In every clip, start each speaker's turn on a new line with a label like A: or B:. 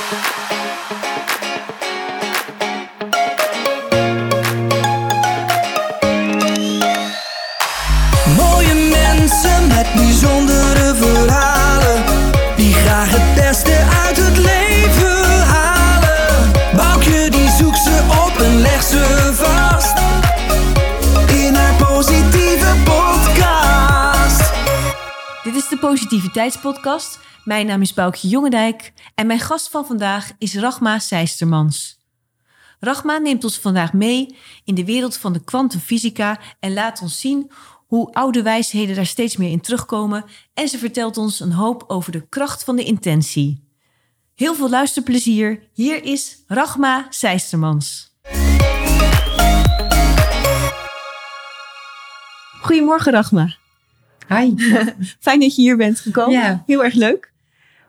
A: Mooie
B: Positiviteitspodcast. Mijn naam is Boukje Jongendijk en mijn gast van vandaag is Rachma Seistermans. Rachma neemt ons vandaag mee in de wereld van de kwantumfysica en laat ons zien hoe oude wijsheden daar steeds meer in terugkomen en ze vertelt ons een hoop over de kracht van de intentie. Heel veel luisterplezier. Hier is Rachma Seistermans. Goedemorgen Rachma.
C: Hi.
B: Fijn dat je hier bent gekomen.
C: Ja.
B: Heel erg leuk.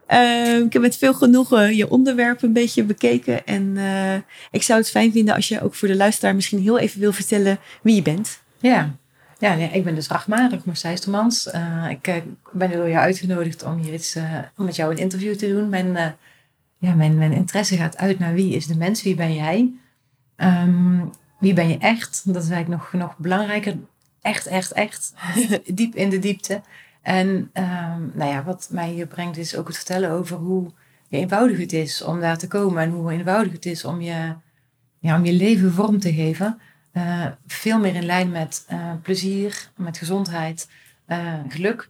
B: Eh, ik heb met veel genoegen je onderwerp een beetje bekeken. En eh, ik zou het fijn vinden als je ook voor de luisteraar misschien heel even wil vertellen wie je bent.
C: Ja, ja nee, ik ben dus Rachma, Rachma Seistermans. Eh, ik eh, ben door jou uitgenodigd om hier iets, eh, om met jou een interview te doen. Mijn, eh, ja, mijn, mijn interesse gaat uit naar wie is de mens, wie ben jij? Ehm, wie ben je echt? Dat is eigenlijk nog, nog belangrijker. Echt, echt, echt. Diep in de diepte. En ehm, nou ja, wat mij hier brengt is ook het vertellen over hoe eenvoudig het is om daar te komen. En hoe eenvoudig het is om je, ja, om je leven vorm te geven. Eh, veel meer in lijn met eh, plezier, met gezondheid, eh, geluk.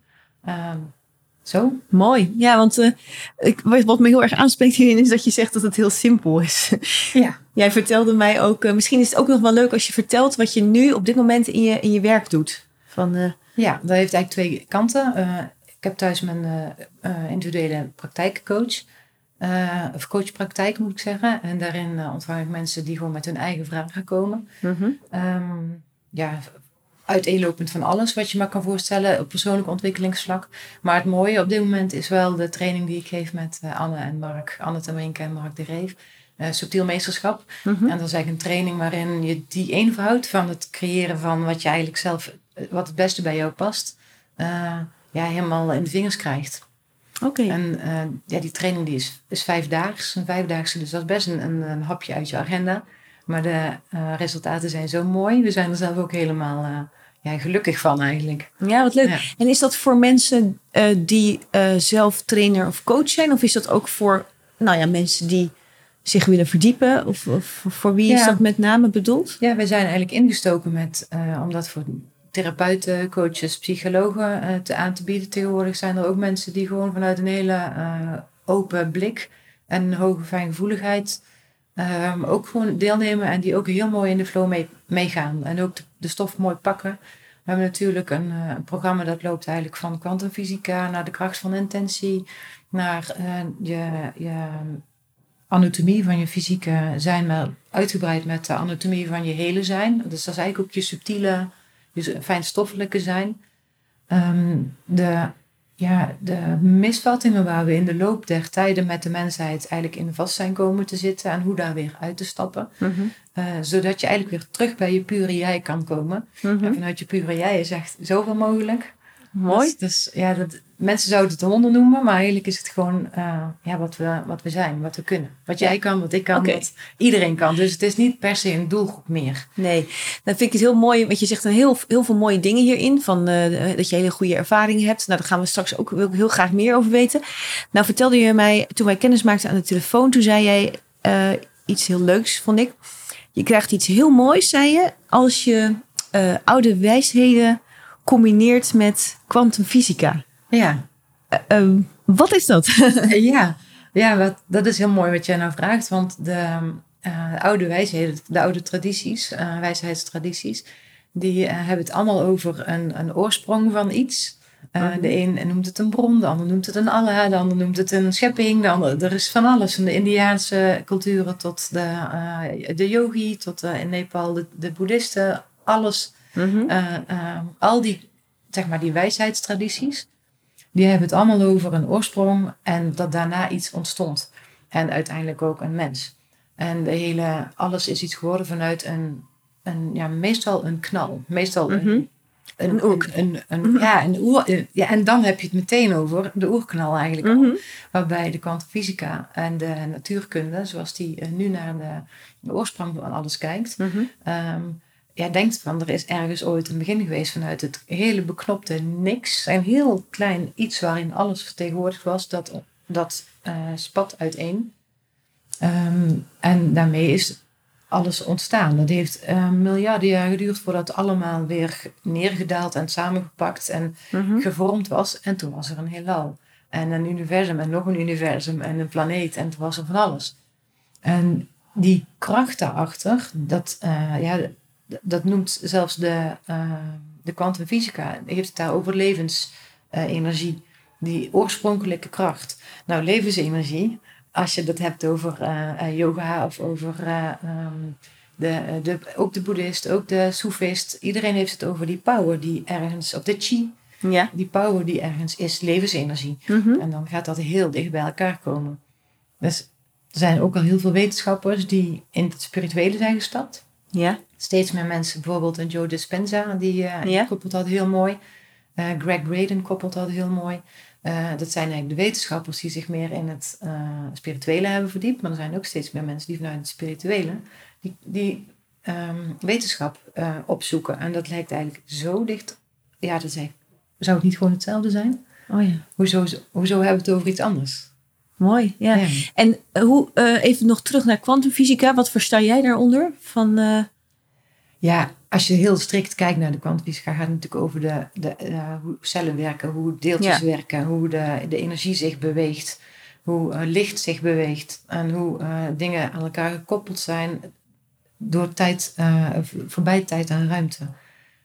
C: Zo.
B: Mooi. Ja, want eh, ik, wat me heel erg aanspreekt hierin is dat je zegt dat het heel simpel is.
C: Ja.
B: Jij vertelde mij ook, eh, misschien is het ook nog wel leuk als je vertelt wat je nu op dit moment in je, in je werk doet. Van, eh,
C: Ja, dat heeft eigenlijk twee kanten. Ik heb thuis mijn individuele praktijkcoach. of coachpraktijk moet ik zeggen. En daarin ontvang ik mensen die gewoon met hun eigen vragen komen. Ehm, ja, uiteenlopend van alles wat je maar kan voorstellen op persoonlijk ontwikkelingsvlak. Maar het mooie op dit moment is wel de training die ik geef met eh, Anne en Mark. Anne Terminke en Mark de Reef. Eh, subtiel meesterschap.
B: mhm.
C: En dat is eigenlijk een training waarin je die eenvoud van het creëren van wat je eigenlijk zelf, eh, wat het beste bij jou past, ja, helemaal in de vingers krijgt.
B: Oké.
C: En ja, die training die is, is vijfdaags, een vijfdaagse, dus dat is best een, een, een hapje uit je agenda. Maar de resultaten zijn zo mooi. We zijn er zelf ook helemaal ja, gelukkig van eigenlijk.
B: Ja, wat leuk.
C: Ja.
B: En is dat voor mensen eh, die eh, zelf trainer of coach zijn? Of is dat ook voor nou ja, mensen die zich willen verdiepen? Of, of voor wie is dat met name bedoeld?
C: Ja, wij zijn eigenlijk ingestoken met, eh, om dat voor therapeuten, coaches, psychologen te, aan te bieden. Tegenwoordig zijn er ook mensen die gewoon vanuit een hele open blik en hoge fijngevoeligheid ehm, ook gewoon deelnemen en die ook heel mooi in de flow mee, meegaan. En ook de, stof mooi pakken. We hebben natuurlijk een, eh, een programma dat loopt eigenlijk van kwantumfysica naar de kracht van intentie, naar eh, je, je anatomie van je fysieke zijn, maar uitgebreid met de anatomie van je hele zijn. Dus dat is eigenlijk ook je subtiele, je fijnstoffelijke zijn. Ehm, de, ja, de misvattingen waar we in de loop der tijden met de mensheid eigenlijk in vast zijn komen te zitten en hoe daar weer uit te stappen. Eh, zodat je eigenlijk weer terug bij je pure jij kan komen. En vanuit je pure jij is echt zoveel mogelijk.
B: Mooi.
C: Dus, dus ja, dat, mensen zouden het honden noemen, maar eigenlijk is het gewoon eh, ja, wat, we, wat we zijn, wat we kunnen. Wat jij kan, wat ik kan, wat iedereen kan. Dus het is niet per se een doelgroep meer.
B: Nee, dan vind ik het heel mooi, want je zegt een heel, heel veel mooie dingen hierin. Van, eh, dat je hele goede ervaringen hebt. Nou, daar gaan we straks ook wil ik heel graag meer over weten. Nou, vertelde je mij, toen wij kennis maakten aan de telefoon, toen zei jij eh, iets heel leuks, vond ik. Je krijgt iets heel moois, zei je, als je oude wijsheden combineert met kwantumfysica.
C: Ja,
B: Eh, ehm, wat is dat?
C: ja. ja wat, dat is heel mooi wat jij nou vraagt. Want de eh, oude wijsheden, de oude tradities, eh, wijsheidstradities, die eh, hebben het allemaal over een, een oorsprong van iets. Eh,
B: Mhm.
C: De een noemt het een bron, de ander noemt het een Allah, de ander noemt het een schepping. De ander, er is van alles, van de Indiaanse culturen tot de, eh, de yogi, tot eh, in Nepal de, de boeddhisten. Alles, eh, eh, al die, zeg maar, die wijsheidstradities, die hebben het allemaal over een oorsprong en dat daarna iets ontstond. En uiteindelijk ook een mens. En de hele, alles is iets geworden vanuit een, een ja, meestal een knal. Meestal
B: Mhm.
C: een,
B: Een oer-
C: een, een, ja, een oer, ja, en dan heb je het meteen over de oerknal eigenlijk. al.
B: Mhm.
C: Waarbij de kwantumfysica en de natuurkunde, zoals die eh, nu naar de, de oorsprong van alles kijkt,
B: Mhm.
C: Ja, denkt van er is ergens ooit een begin geweest vanuit het hele beknopte niks. Een heel klein iets waarin alles vertegenwoordigd was, dat, dat eh, spat uiteen. Ehm, en daarmee is alles ontstaan. Dat heeft eh, miljarden jaar geduurd voordat het allemaal weer neergedaald en samengepakt en
B: Mhm.
C: gevormd was. En toen was er een heelal. En een universum en nog een universum en een planeet. En toen was er van alles. En die kracht daarachter, dat, eh, ja, dat noemt zelfs de, eh, de kwantumfysica, heeft het daar over levensenergie. die oorspronkelijke kracht. Nou, levensenergie, als je dat hebt over eh, eh, yoga of over eh, ehm, de, de, ook de boeddhist, ook de soefist. Iedereen heeft het over die power die ergens, of de chi,
B: Ja.
C: die power die ergens is, levensenergie.
B: Mhm.
C: En dan gaat dat heel dicht bij elkaar komen. Dus er zijn ook al heel veel wetenschappers die in het spirituele zijn gestapt.
B: Ja.
C: Steeds meer mensen, bijvoorbeeld een Joe Dispenza, die,
B: Ja.
C: koppelt dat heel mooi. Eh, Greg Braden koppelt dat heel mooi. Eh, dat zijn eigenlijk de wetenschappers die zich meer in het spirituele hebben verdiept. Maar er zijn ook steeds meer mensen die vanuit het spirituele die, die ehm, wetenschap opzoeken. En dat lijkt eigenlijk zo dicht. Ja, dat is zou het niet gewoon hetzelfde zijn?
B: Oh ja.
C: Hoezo, hoezo hebben we het over iets anders?
B: Mooi. Ja.
C: Ja.
B: En hoe, even nog terug naar kwantumfysica. Wat versta jij daaronder? Van,
C: Ja, als je heel strikt kijkt naar de kwantumfysica, gaat het natuurlijk over de, de, eh, hoe cellen werken, hoe deeltjes
B: Ja.
C: werken, hoe de, de energie zich beweegt, hoe eh, licht zich beweegt en hoe eh, dingen aan elkaar gekoppeld zijn door tijd, voorbij tijd en ruimte.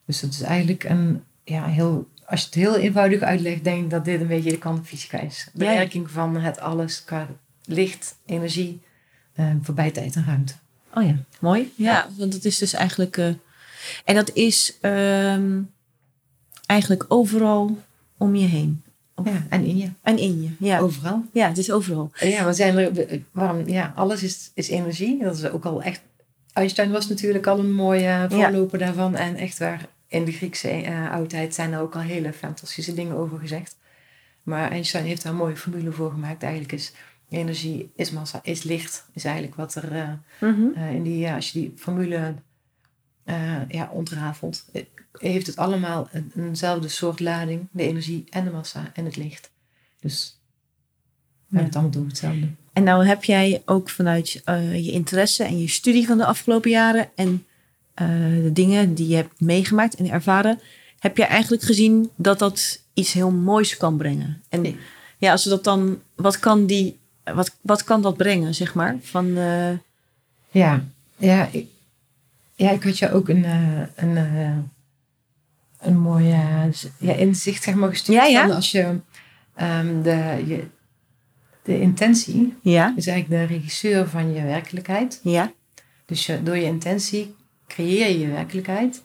C: Dus dat is eigenlijk een ja, heel, als je het heel eenvoudig uitlegt, denk ik dat dit een beetje de kwantumfysica is. De
B: Ja,
C: werking van het alles qua licht, energie, voorbij tijd en ruimte.
B: Oh ja, mooi. Ja, want het is dus eigenlijk... eh, en dat is ehm, eigenlijk overal om je heen. Of-
C: Ja, en in je,
B: En in je. Ja.
C: overal.
B: ja, het is overal.
C: Ja, we zijn er, waarom, ja, alles is, is energie. Dat is ook al echt. Einstein was natuurlijk al een mooie voorloper daarvan. En echt waar, in de Griekse eh, oudheid zijn er ook al hele fantastische dingen over gezegd. Maar Einstein heeft daar een mooie formule voor gemaakt. Eigenlijk is energie, is massa, is licht. Is eigenlijk wat er eh,
B: Mhm.
C: eh, in die, ja, als je die formule eh, ja, ontrafelt, eh, heeft het allemaal een, eenzelfde soort lading. De energie en de massa en het licht. Dus we hebben het allemaal door hetzelfde.
B: En nou heb jij ook vanuit eh, je interesse en je studie van de afgelopen jaren en eh, de dingen die je hebt meegemaakt en ervaren, heb je eigenlijk gezien dat dat iets heel moois kan brengen. En
C: Nee.
B: ja, als we dat dan, wat kan die, wat, wat kan dat brengen, zeg maar? Van, eh,
C: Ja, ja, ik, ja, ik had je ook een, eh, een, eh, een mooi z- ja, inzicht zeg maar, gestuurd.
B: Ja, ja.
C: Van als je, ehm, de, je de intentie
B: ja,
C: is eigenlijk de regisseur van je werkelijkheid.
B: ja,
C: Dus je, door je intentie creëer je je werkelijkheid.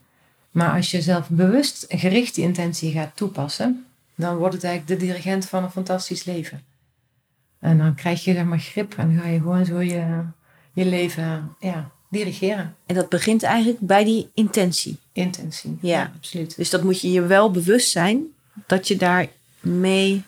C: Maar als je zelf bewust en gericht die intentie gaat toepassen, dan wordt het eigenlijk de dirigent van een fantastisch leven. En dan krijg je zeg maar grip en dan ga je gewoon zo je, je leven ja, dirigeren.
B: en dat begint eigenlijk bij die intentie.
C: Intentie.
B: Ja.
C: absoluut.
B: Dus dat moet je je wel bewust zijn dat je daarmee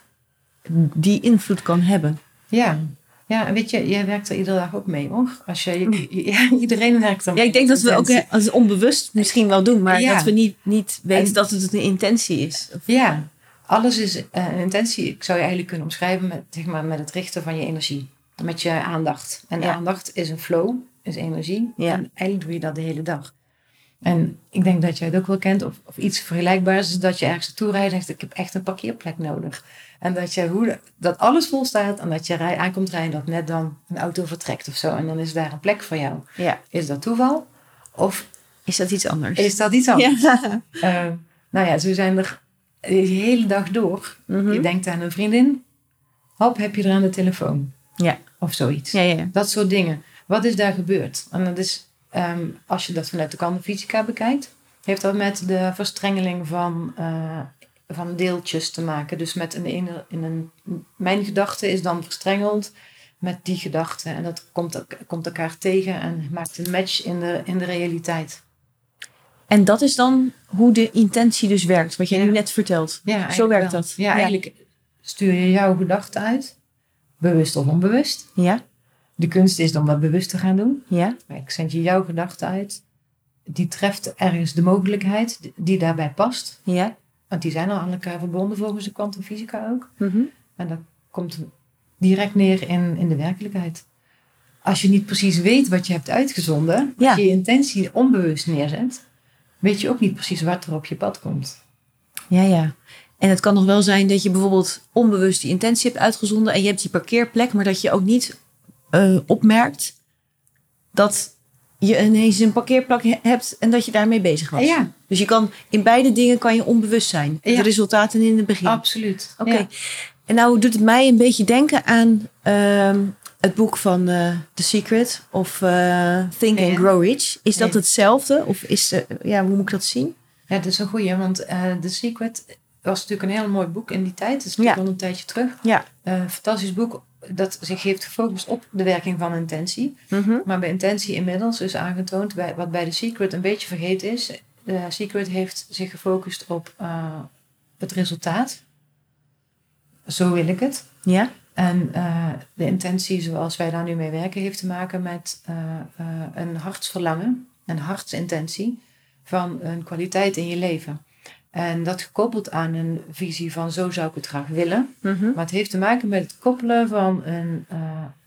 B: die invloed kan hebben.
C: Ja. Ja, en weet je, jij werkt er iedere dag ook mee, hoor. Als je, je- ja, iedereen werkt er
B: Ja, ik denk dat we ook als onbewust misschien wel doen, maar
C: Ja.
B: dat we niet, niet weten
C: En-
B: dat het een intentie is. Of-
C: Ja, alles is eh, een intentie. Ik zou je eigenlijk kunnen omschrijven met, zeg maar, met het richten van je energie. Met je aandacht. En
B: Ja.
C: aandacht is een flow, is energie.
B: Ja.
C: En eigenlijk doe je dat de hele dag. En ik denk dat jij het ook wel kent, of, of iets vergelijkbaars, is dat je ergens naartoe rijdt en zegt, ik heb echt een parkeerplek nodig. En dat, je, hoe, dat alles vol staat en dat je rij, aankomt rijden, dat net dan een auto vertrekt of zo. En dan is daar een plek voor jou.
B: Ja.
C: Is dat toeval? Of
B: Is dat iets anders?
C: is dat iets anders?
B: ja.
C: Eh, nou ja, zo zijn er de hele dag door.
B: Mhm.
C: Je denkt aan een vriendin. Hop, heb je er aan de telefoon.
B: Ja.
C: Of zoiets.
B: Ja, ja, ja.
C: Dat soort dingen. Wat is daar gebeurd? En dat is, ehm, als je dat vanuit de kwantumfysica bekijkt, heeft dat met de verstrengeling van, eh, van deeltjes te maken. Dus met een, ene- in een, mijn gedachte is dan verstrengeld met die gedachte. En dat komt, komt elkaar tegen en maakt een match in de, in de realiteit.
B: En dat is dan hoe de intentie dus werkt, wat jij
C: Ja.
B: nu net vertelt.
C: Ja,
B: Zo werkt
C: wel.
B: dat.
C: Ja,
B: Ja.
C: eigenlijk stuur je jouw gedachten uit, bewust of onbewust.
B: Ja,
C: De kunst is om dat bewust te gaan doen.
B: ja,
C: Ik zend je jouw gedachten uit. Die treft ergens de mogelijkheid die daarbij past.
B: ja.
C: Want die zijn al aan elkaar verbonden volgens de kwantumfysica ook.
B: Mhm.
C: En dat komt direct neer in, in de werkelijkheid. Als je niet precies weet wat je hebt uitgezonden,
B: Ja.
C: als je je intentie onbewust neerzet, weet je ook niet precies wat er op je pad komt.
B: Ja, ja. En het kan nog wel zijn dat je bijvoorbeeld onbewust die intentie hebt uitgezonden en je hebt die parkeerplek, maar dat je ook niet eh, opmerkt dat je ineens een parkeerplek he- hebt en dat je daarmee bezig was.
C: Ja,
B: Dus je kan in beide dingen kan je onbewust zijn.
C: Ja.
B: De resultaten in het begin.
C: absoluut.
B: Oké.
C: Ja.
B: En nou doet het mij een beetje denken aan ehm, het boek van eh, The Secret of eh, Think and. Grow Rich. Is dat hetzelfde? Of is, eh, ja, hoe moet ik dat zien?
C: Ja, dat is een goeie, want The Secret was natuurlijk een heel mooi boek in die tijd. Dat is natuurlijk
B: Ja.
C: al een tijdje terug.
B: Ja.
C: Fantastisch boek dat zich heeft gefocust op de werking van intentie.
B: Mhm.
C: Maar bij intentie inmiddels is aangetoond, bij, wat bij The Secret een beetje vergeten is. The Secret heeft zich gefocust op het resultaat. Zo wil ik het.
B: Ja.
C: En eh, de intentie zoals wij daar nu mee werken heeft te maken met eh, eh, een hartsverlangen, een hartsintentie van een kwaliteit in je leven. En dat gekoppeld aan een visie van zo zou ik het graag willen.
B: Mhm.
C: Maar het heeft te maken met het koppelen van een,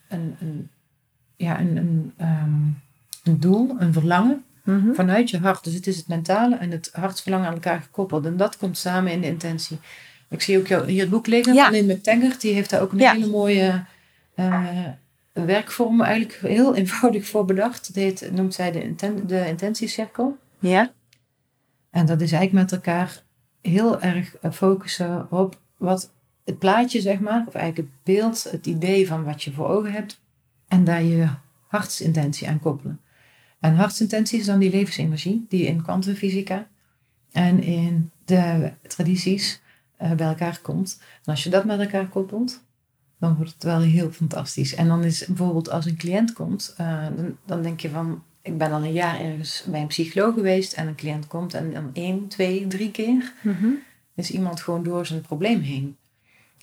C: een, een, ja, een, een, ehm, een doel, een verlangen
B: Mhm.
C: vanuit je hart. Dus het is het mentale en het hartsverlangen aan elkaar gekoppeld. En dat komt samen in de intentie. Ik zie ook jou, hier het boek liggen van Lynn McTaggart. Die heeft daar ook een hele mooie eh, werkvorm eigenlijk heel eenvoudig voor bedacht. Dat heet, noemt zij de, inten de intentiecirkel.
B: Ja.
C: En dat is eigenlijk met elkaar heel erg eh, focussen op wat het plaatje, zeg maar, of eigenlijk het beeld, het idee van wat je voor ogen hebt. En daar je hartsintentie aan koppelen. En hartsintentie is dan die levensenergie die in kwantumfysica en in de tradities bij elkaar komt. En als je dat met elkaar koppelt, dan wordt het wel heel fantastisch. En dan is bijvoorbeeld als een cliënt komt, eh, dan, dan denk je van, ik ben al een jaar ergens bij een psycholoog geweest en een cliënt komt en dan één, twee, drie keer
B: Mhm.
C: is iemand gewoon door zijn probleem heen.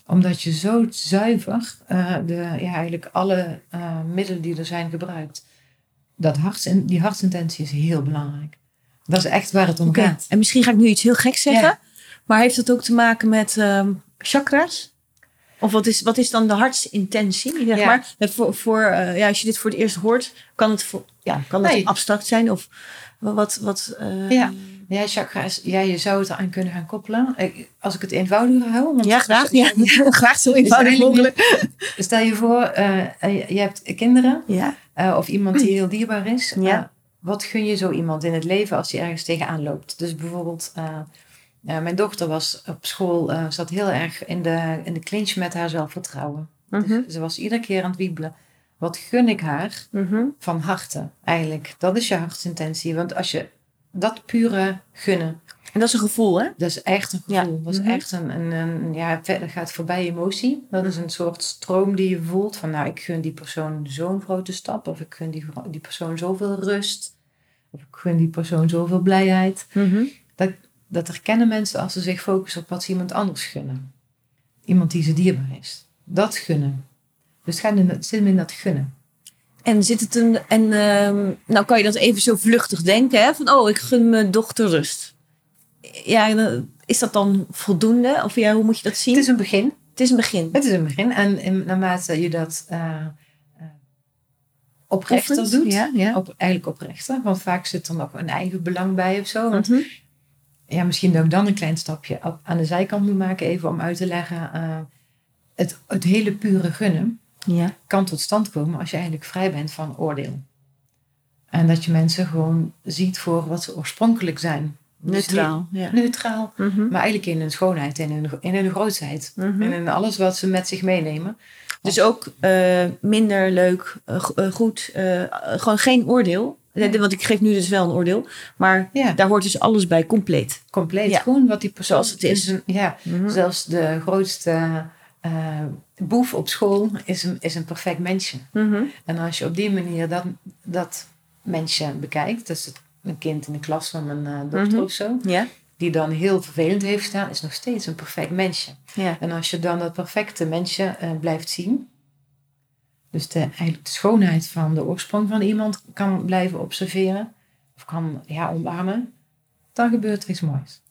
C: Omdat je zo zuiver eh, de, ja, eigenlijk alle eh, middelen die er zijn gebruikt. Dat harts, die hartsintentie is heel belangrijk. Dat is echt waar het om gaat.
B: En misschien ga ik nu iets heel geks zeggen.
C: Ja.
B: Maar heeft dat ook te maken met ehm, chakra's? Of wat is, wat is dan de hartsintentie? Zeg
C: Ja.
B: maar? Met Voor, voor, eh, ja, als je dit voor het eerst hoort, kan het, voor, ja, kan
C: Nee.
B: abstract zijn? Of wat... wat eh,
C: Ja. Ja, chakra's, ja, je zou het eraan kunnen gaan koppelen. Ik- Als ik het eenvoudiger hou. Want
B: Ja, graag. Ja. graag zo eenvoudig mogelijk.
C: Stel je voor, eh, je hebt kinderen
B: Ja.
C: of iemand die heel dierbaar is.
B: Ja.
C: Wat gun je zo iemand in het leven als hij ergens tegenaan loopt? Dus bijvoorbeeld, mijn dochter was op school, eh, zat heel erg in de, in de clinch met haar zelfvertrouwen.
B: Mhm.
C: Dus ze was iedere keer aan het wiebelen. Wat gun ik haar
B: Mhm.
C: van harte eigenlijk? Dat is je hartsintentie. Want als je dat pure gunnen,
B: En dat is een gevoel, hè?
C: dat is echt een
B: Ja.
C: gevoel. Dat is
B: Mhm.
C: echt een, een, een, ja, verder gaat voorbij emotie. Dat is een soort stroom die je voelt van, nou, ik gun die persoon zo'n grote stap. Of ik gun die, die persoon zoveel rust. Of ik gun die persoon zoveel blijheid.
B: Mhm.
C: Dat herkennen mensen als ze zich focussen op wat ze iemand anders gunnen. Iemand die ze dierbaar is. Dat gunnen. Dus het gaat in, het zit hem in dat gunnen.
B: En zit het een. En ehm, nou kan je dat even zo vluchtig denken, hè? Van oh, ik gun mijn dochter rust. Ja, eh, is dat dan voldoende? Of ja, hoe moet je dat zien?
C: Het is een begin.
B: Het is een begin.
C: Het is een begin. En in, naarmate je dat eh, oprechter doet,
B: Ja, ja.
C: op, eigenlijk oprechter, want vaak zit er nog een eigen belang bij of zo. Want
B: Mhm.
C: Ja, misschien dat ik dan een klein stapje aan de zijkant moet maken, even om uit te leggen. eh, het, het hele pure gunnen
B: ja.
C: kan tot stand komen als je eigenlijk vrij bent van oordeel. En dat je mensen gewoon ziet voor wat ze oorspronkelijk zijn. Dus
B: Neutraal. Ja.
C: Neutraal,
B: Mhm.
C: maar eigenlijk in hun schoonheid en in hun, in hun grootheid.
B: Mhm.
C: En in alles wat ze met zich meenemen.
B: Dus ook eh, minder leuk, eh, go- goed, gewoon geen oordeel.
C: Nee.
B: Want ik geef nu dus wel een oordeel. Maar
C: Ja.
B: daar hoort dus alles bij compleet.
C: Compleet.
B: Ja.
C: Gewoon wat die persoon
B: Zoals het is.
C: ja, zelfs de grootste eh, boef op school is een, is een perfect mensje.
B: Mhm.
C: En als je op die manier dat, dat mensje bekijkt, dus het een kind in de klas van mijn eh, dochter
B: Mhm.
C: of zo, die dan heel vervelend heeft gedaan, is nog steeds een perfect mensje. En als je dan dat perfecte mensje eh, blijft zien, dus de, eigenlijk de schoonheid van de oorsprong van iemand kan blijven observeren, of kan ja, omarmen, dan gebeurt er iets moois.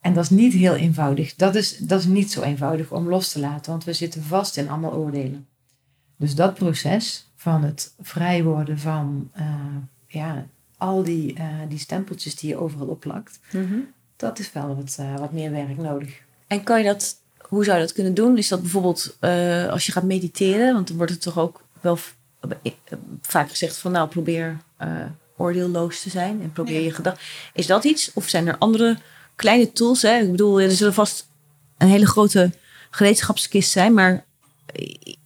C: En dat is niet heel eenvoudig. Dat is, dat is niet zo eenvoudig om los te laten, want we zitten vast in allemaal oordelen. Dus dat proces van het vrij worden van eh, ja, al die, eh, die stempeltjes die je overal opplakt,
B: Mhm.
C: dat is wel wat, eh, wat meer werk nodig.
B: En kan je dat, hoe zou je dat kunnen doen? Is dat bijvoorbeeld eh, als je gaat mediteren? Want dan wordt het toch ook wel eh, vaak gezegd van nou probeer eh, oordeelloos te zijn en probeer
C: Ja.
B: je gedachten. Is dat iets? Of zijn er andere kleine tools? Hè? Ik bedoel, er zullen vast een hele grote gereedschapskist zijn, maar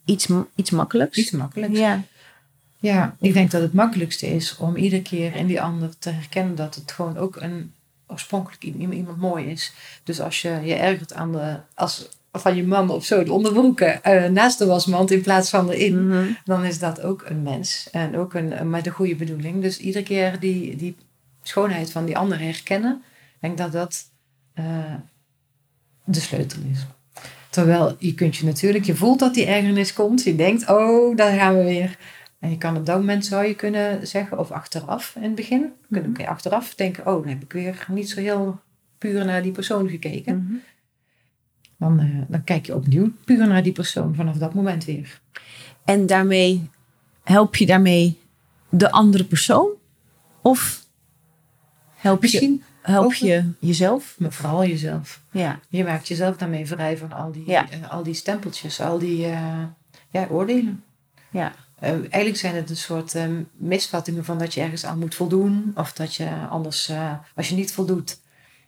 B: iets, iets makkelijks.
C: Iets makkelijks.
B: Ja.
C: Ja, ik denk dat het makkelijkste is om iedere keer in die ander te herkennen dat het gewoon ook een oorspronkelijk iemand mooi is. Dus als je je ergert aan de, als van je man of zo, de onderbroeken eh, naast de wasmand in plaats van erin,
B: Mhm.
C: dan is dat ook een mens en ook een, met een goede bedoeling. Dus iedere keer die, die schoonheid van die ander herkennen, ik denk dat dat eh, de sleutel is. Terwijl je kunt je natuurlijk, je voelt dat die ergernis komt, je denkt, oh, daar gaan we weer. En je kan op dat moment zou je kunnen zeggen, of achteraf in het begin, kun kun je achteraf denken, oh, dan heb ik weer niet zo heel puur naar die persoon gekeken.
B: Mhm.
C: Dan, eh, dan kijk je opnieuw puur naar die persoon vanaf dat moment weer.
B: En daarmee help je daarmee de andere persoon? Of help je,
C: Misschien,
B: help
C: ook-
B: je jezelf?
C: maar vooral jezelf.
B: Ja.
C: Je maakt jezelf daarmee vrij van al die,
B: Ja.
C: eh, al die stempeltjes, al die eh, ja, oordelen.
B: Ja.
C: Eh, eigenlijk zijn het een soort eh, misvattingen van dat je ergens aan moet voldoen. Of dat je anders, eh, als je niet voldoet,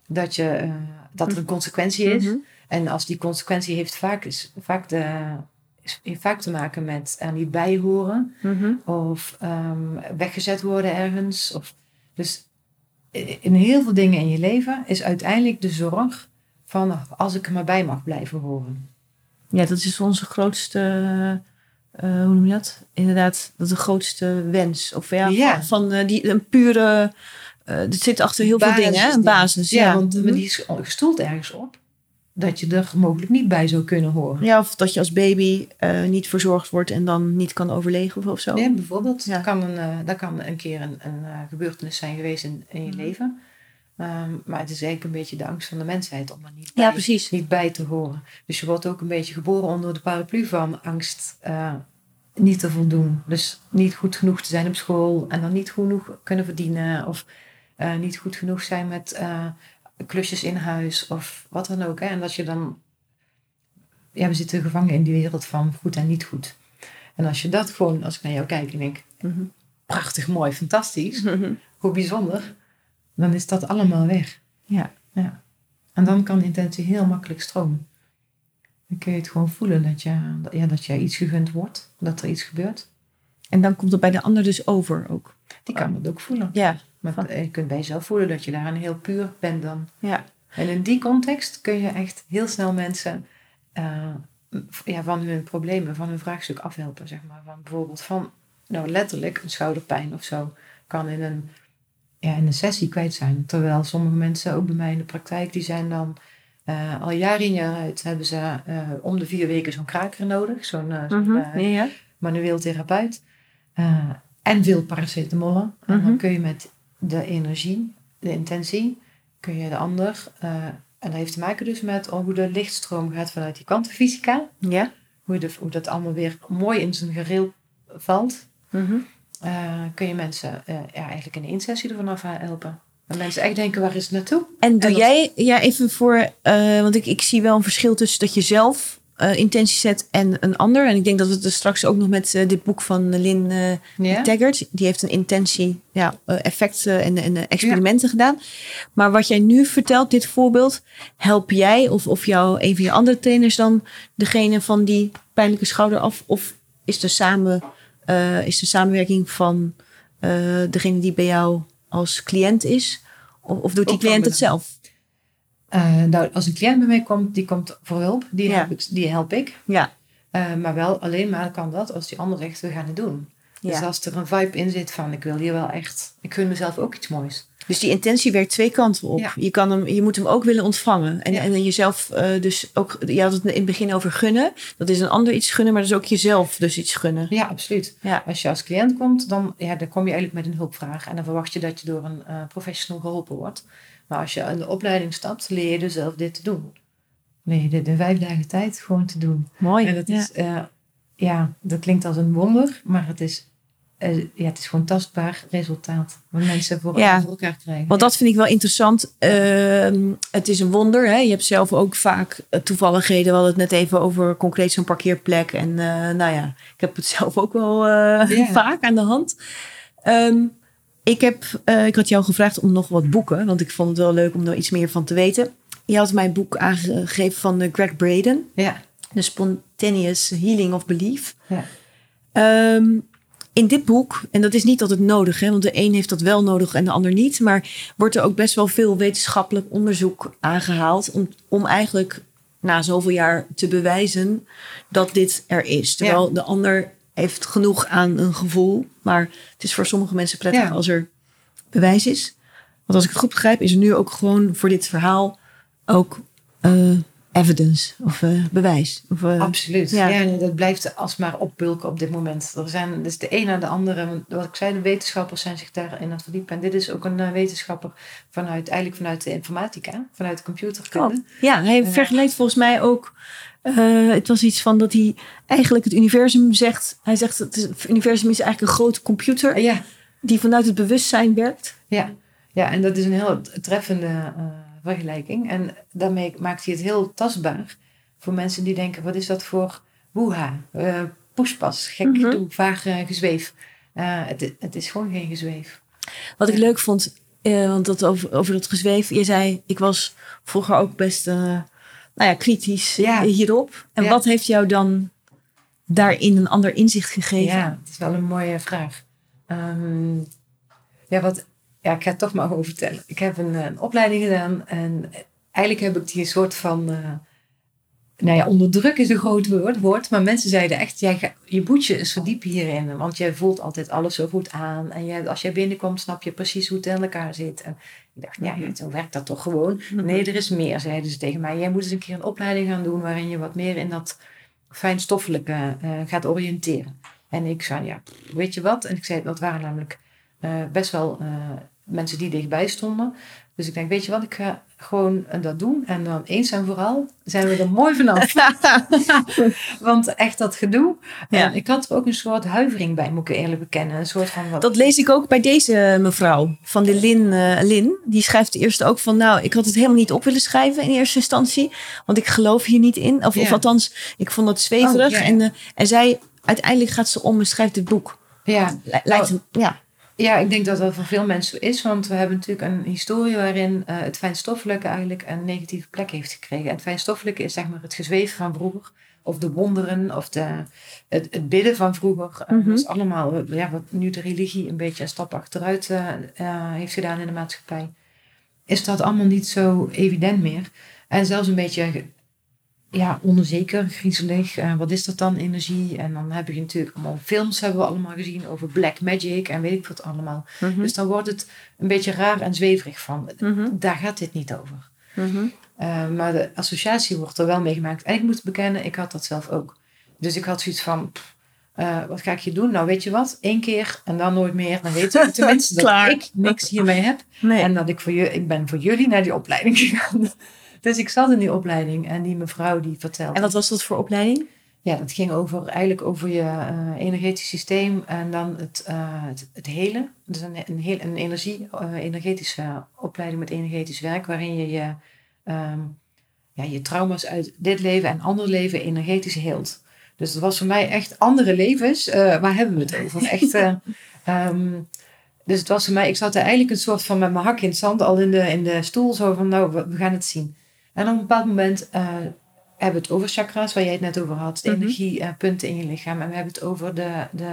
C: dat, je, eh, dat er een consequentie is.
B: Mhm.
C: En als die consequentie heeft vaak, is, vaak, de, is, heeft vaak te maken met er niet bij horen.
B: Mhm.
C: Of ehm, weggezet worden ergens. Of, dus in heel veel dingen in je leven is uiteindelijk de zorg van als ik er maar bij mag blijven horen.
B: Ja, dat is onze grootste, eh, hoe noem je dat? Inderdaad, dat de grootste wens. Of ja,
C: Ja.
B: van, eh, die, een pure, eh het zit achter heel veel dingen, hè? Een basis.
C: Ja,
B: Ja,
C: want
B: Mhm.
C: die is gestoeld ergens op dat je er mogelijk niet bij zou kunnen horen.
B: ja, of dat je als baby niet verzorgd wordt en dan niet kan overleven of zo.
C: Ja, bijvoorbeeld.
B: Ja.
C: Dat, kan een, dat kan een keer een, een gebeurtenis zijn geweest in, in je
B: Mhm.
C: leven. Ehm, maar het is eigenlijk een beetje de angst van de mensheid om er niet
B: Ja,
C: bij,
B: precies.
C: niet bij te horen. Dus je wordt ook een beetje geboren onder de paraplu van angst eh, niet te voldoen. Dus niet goed genoeg te zijn op school en dan niet genoeg kunnen verdienen. Of eh, niet goed genoeg zijn met eh, klusjes in huis of wat dan ook. Hè. En dat je dan... Ja, we zitten gevangen in die wereld van goed en niet goed. En als je dat gewoon, als ik naar jou kijk en denk,
B: Mhm.
C: prachtig, mooi, fantastisch,
B: Mhm.
C: hoe bijzonder, dan is dat allemaal weg.
B: Ja.
C: ja. En dan kan intentie heel makkelijk stromen. Dan kun je het gewoon voelen dat je, ja, dat je iets gegund wordt, dat er iets gebeurt.
B: En dan komt het bij de ander dus over ook.
C: Die kan het ook voelen.
B: Ja,
C: Maar
B: Van-
C: je kunt bij jezelf voelen dat je daar een heel puur bent dan.
B: ja.
C: En in die context kun je echt heel snel mensen eh, ja, van hun problemen, van hun vraagstuk afhelpen. Zeg maar. Van bijvoorbeeld van, nou letterlijk, een schouderpijn of zo kan in een, ja, in een sessie kwijt zijn. Terwijl sommige mensen, ook bij mij in de praktijk, die zijn dan eh, al jaar in jaar uit, hebben ze eh, om de vier weken zo'n kraker nodig. Zo'n eh,
B: Mhm.
C: manueel therapeut. En veel paracetamol. En
B: Mhm.
C: dan kun je met de energie, de intentie, kun je de ander... en dat heeft te maken dus met hoe de lichtstroom gaat vanuit die kwantumfysica.
B: Ja.
C: Hoe, de, hoe dat allemaal weer mooi in zijn gereel valt.
B: Mhm.
C: Eh, kun je mensen eh, ja, eigenlijk in de insessie ervan af helpen. En mensen echt denken, waar is het naartoe?
B: En doe
C: dat-
B: jij, ja, even voor, eh, want ik, ik zie wel een verschil tussen dat je zelf intentie zet en een ander. En ik denk dat we het er straks ook nog met dit boek van Lynn? Taggart, die heeft een intentie, ja, effecten en, en experimenten gedaan. Maar wat jij nu vertelt, dit voorbeeld, help jij of, of jou, een van je andere trainers dan degene van die pijnlijke schouder af? Of is de, samen, eh, is de samenwerking van eh, degene die bij jou als cliënt is? Of, of doet die cliënt het zelf?
C: Eh, nou, als een cliënt bij mij komt, die komt voor hulp. Die,
B: Ja.
C: help, ik, die help ik.
B: Ja,
C: maar wel alleen maar kan dat als die ander zegt, we gaan het doen. Dus als er een vibe in zit van ik wil hier wel echt, ik gun mezelf ook iets moois.
B: Dus die intentie werkt twee kanten op.
C: Ja.
B: Je, kan hem, je moet hem ook willen ontvangen. En,
C: Ja.
B: en jezelf eh, dus ook... Je had het in het begin over gunnen. Dat is een ander iets gunnen, maar dat is ook jezelf dus iets gunnen.
C: Ja, absoluut.
B: Ja.
C: Als je als cliënt komt, dan, ja, dan kom je eigenlijk met een hulpvraag. En dan verwacht je dat je door een eh, professional geholpen wordt. Maar als je in de opleiding stapt, leer je dus zelf dit te doen. Leer je dit in vijf dagen tijd gewoon te doen.
B: Mooi.
C: En dat is, eh, ja, dat klinkt als een wonder, maar het is, eh, ja, het is gewoon tastbaar resultaat. Wat mensen voor,
B: Ja.
C: voor elkaar krijgen.
B: Want dat vind ik wel interessant. Ehm, het is een wonder. Hè? Je hebt zelf ook vaak eh, toevalligheden. We hadden het net even over concreet zo'n parkeerplek. En eh, nou ja, ik heb het zelf ook wel vaak aan de hand. Ehm, ik, heb, ik had jou gevraagd om nog wat boeken. Want ik vond het wel leuk om er iets meer van te weten. Je had mij een boek aangegeven van Greg Braden.
C: Ja,
B: The Spontaneous Healing of Belief.
C: ja.
B: Ehm, in dit boek, en dat is niet altijd nodig, hè, want de een heeft dat wel nodig en de ander niet, maar wordt er ook best wel veel wetenschappelijk onderzoek aangehaald om, om eigenlijk na zoveel jaar te bewijzen dat dit er is. Terwijl de ander heeft genoeg aan een gevoel, maar het is voor sommige mensen prettig
C: Ja.
B: als er bewijs is. Want als ik het goed begrijp, is er nu ook gewoon voor dit verhaal ook eh, evidence of eh, bewijs. Of, eh,
C: Absoluut.
B: Ja.
C: Dat blijft alsmaar opbulken op dit moment. Er zijn dus de een na de andere. want Wat ik zei, de wetenschappers zijn zich daarin aan het verdiepen. En dit is ook een eh, wetenschapper vanuit, eigenlijk vanuit de informatica, vanuit de computerkunde.
B: Ja, hij
C: Ja.
B: vergeleek volgens mij ook. het was iets van dat hij eigenlijk het universum zegt. Hij zegt dat het universum is eigenlijk een grote computer
C: Ja,
B: die vanuit het bewustzijn werkt.
C: ja. ja, en dat is een heel treffende vergelijking. En daarmee maakt hij het heel tastbaar voor mensen die denken: wat is dat voor woeha, eh poespas, gek gedoe, vaag eh, gezweef. Eh, het, het is gewoon geen gezweef.
B: Wat ik leuk vond, want dat over, over dat gezweef. Je zei, ik was vroeger ook best nou ja, kritisch
C: Ja.
B: hierop. En
C: Ja.
B: wat heeft jou dan daarin een ander inzicht gegeven?
C: Ja, het is wel een mooie vraag. Ehm, ja, wat, ja, ik ga het toch maar over vertellen. Ik heb een, eh, een opleiding gedaan en eigenlijk heb ik die een soort van. eh, nou ja, onder druk is een groot woord, woord maar mensen zeiden echt: jij ga, je moet je eens verdiepen hierin, want jij voelt altijd alles zo goed aan. En jij, als jij binnenkomt, snap je precies hoe het in elkaar zit. En ik dacht: ja, ja, zo werkt dat toch gewoon? Nee, er is meer, zeiden ze tegen mij. Jij moet eens een keer een opleiding gaan doen waarin je wat meer in dat fijnstoffelijke eh, gaat oriënteren. En ik zei, ja, weet je wat? En ik zei, dat waren namelijk best wel mensen die dichtbij stonden. Dus ik denk, weet je wat, ik ga gewoon eh, dat doen. En dan eens en vooral zijn we er mooi vanaf. Want echt dat gedoe.
B: Ja.
C: En ik had er ook een soort huivering bij, moet ik eerlijk bekennen. Een soort van, wat,
B: Dat lees ik ook bij deze mevrouw van de Lin. eh, Lin. Die schrijft eerst ook van, nou, ik had het helemaal niet op willen schrijven in eerste instantie. Want ik geloof hier niet in. Of, of althans, ik vond het zweverig.
C: Oh.
B: En, eh, en zij, uiteindelijk gaat ze om en schrijft dit boek.
C: ja,
B: hem, ja.
C: Ja, ik denk dat dat voor veel mensen zo is. Want we hebben natuurlijk een historie waarin eh, het fijnstoffelijke eigenlijk een negatieve plek heeft gekregen. En het fijnstoffelijke is zeg maar het gezweven van vroeger. Of de wonderen, of de, het, het bidden van vroeger. Eh,
B: Mhm.
C: Dat is allemaal eh, ja, wat nu de religie een beetje een stap achteruit heeft gedaan in de maatschappij. Is dat allemaal niet zo evident meer. En zelfs een beetje ja, onzeker, griezelig. Eh, wat is dat dan, energie? En dan heb je natuurlijk allemaal films hebben we allemaal gezien over black magic en weet ik wat allemaal.
B: Mhm.
C: Dus dan wordt het een beetje raar en zweverig van.
B: Mhm.
C: Daar gaat dit niet over.
B: Mhm.
C: Eh, maar de associatie wordt er wel mee gemaakt. En ik moet bekennen, ik had dat zelf ook. Dus ik had zoiets van, eh, wat ga ik je doen? Nou, weet je wat? Eén keer en dan nooit meer. Dan weten we tenminste dat ik niks hiermee heb.
B: Nee.
C: En dat ik voor je, ik ben voor jullie naar die opleiding gegaan. Dus ik zat in die opleiding en die mevrouw die vertelde.
B: en wat was dat voor opleiding?
C: Ja, dat ging over, eigenlijk over je eh, energetisch systeem en dan het, eh het, het hele. Dus een, een, heel, een energie, eh, energetische opleiding met energetisch werk, waarin je je, ehm, ja, je trauma's uit dit leven en ander leven energetisch heelt. Dus dat was voor mij echt andere levens. waar hebben we het over? Echt, eh, ehm, dus het was voor mij, ik zat er eigenlijk een soort van met mijn hak in het zand, al in de, in de stoel, zo van nou, we, we gaan het zien. En op een bepaald moment eh, hebben het over chakras, waar jij het net over had. De
B: Mhm.
C: energiepunten in je lichaam. En we hebben het over de, de,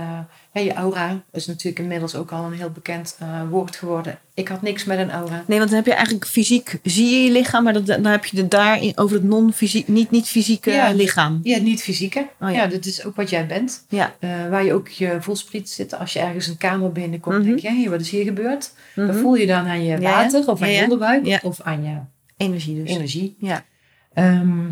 C: ja, je aura. is natuurlijk inmiddels ook al een heel bekend eh, woord geworden. Ik had niks met een aura.
B: Nee, want dan heb je eigenlijk fysiek, zie je je lichaam, maar dat, dan heb je het daar over het non-fysiek, niet, niet fysieke
C: Ja.
B: lichaam.
C: Ja, niet fysieke.
B: Oh, ja.
C: ja. dat is ook wat jij bent.
B: Ja.
C: Eh, waar je ook je voelspriet zit. Als je ergens een kamer binnenkomt,
B: Mhm.
C: denk je, wat is hier gebeurd? Dat voel je dan aan je water, of aan je onderbuik, of aan je
B: Energie dus.
C: energie.
B: Ja.
C: Ehm,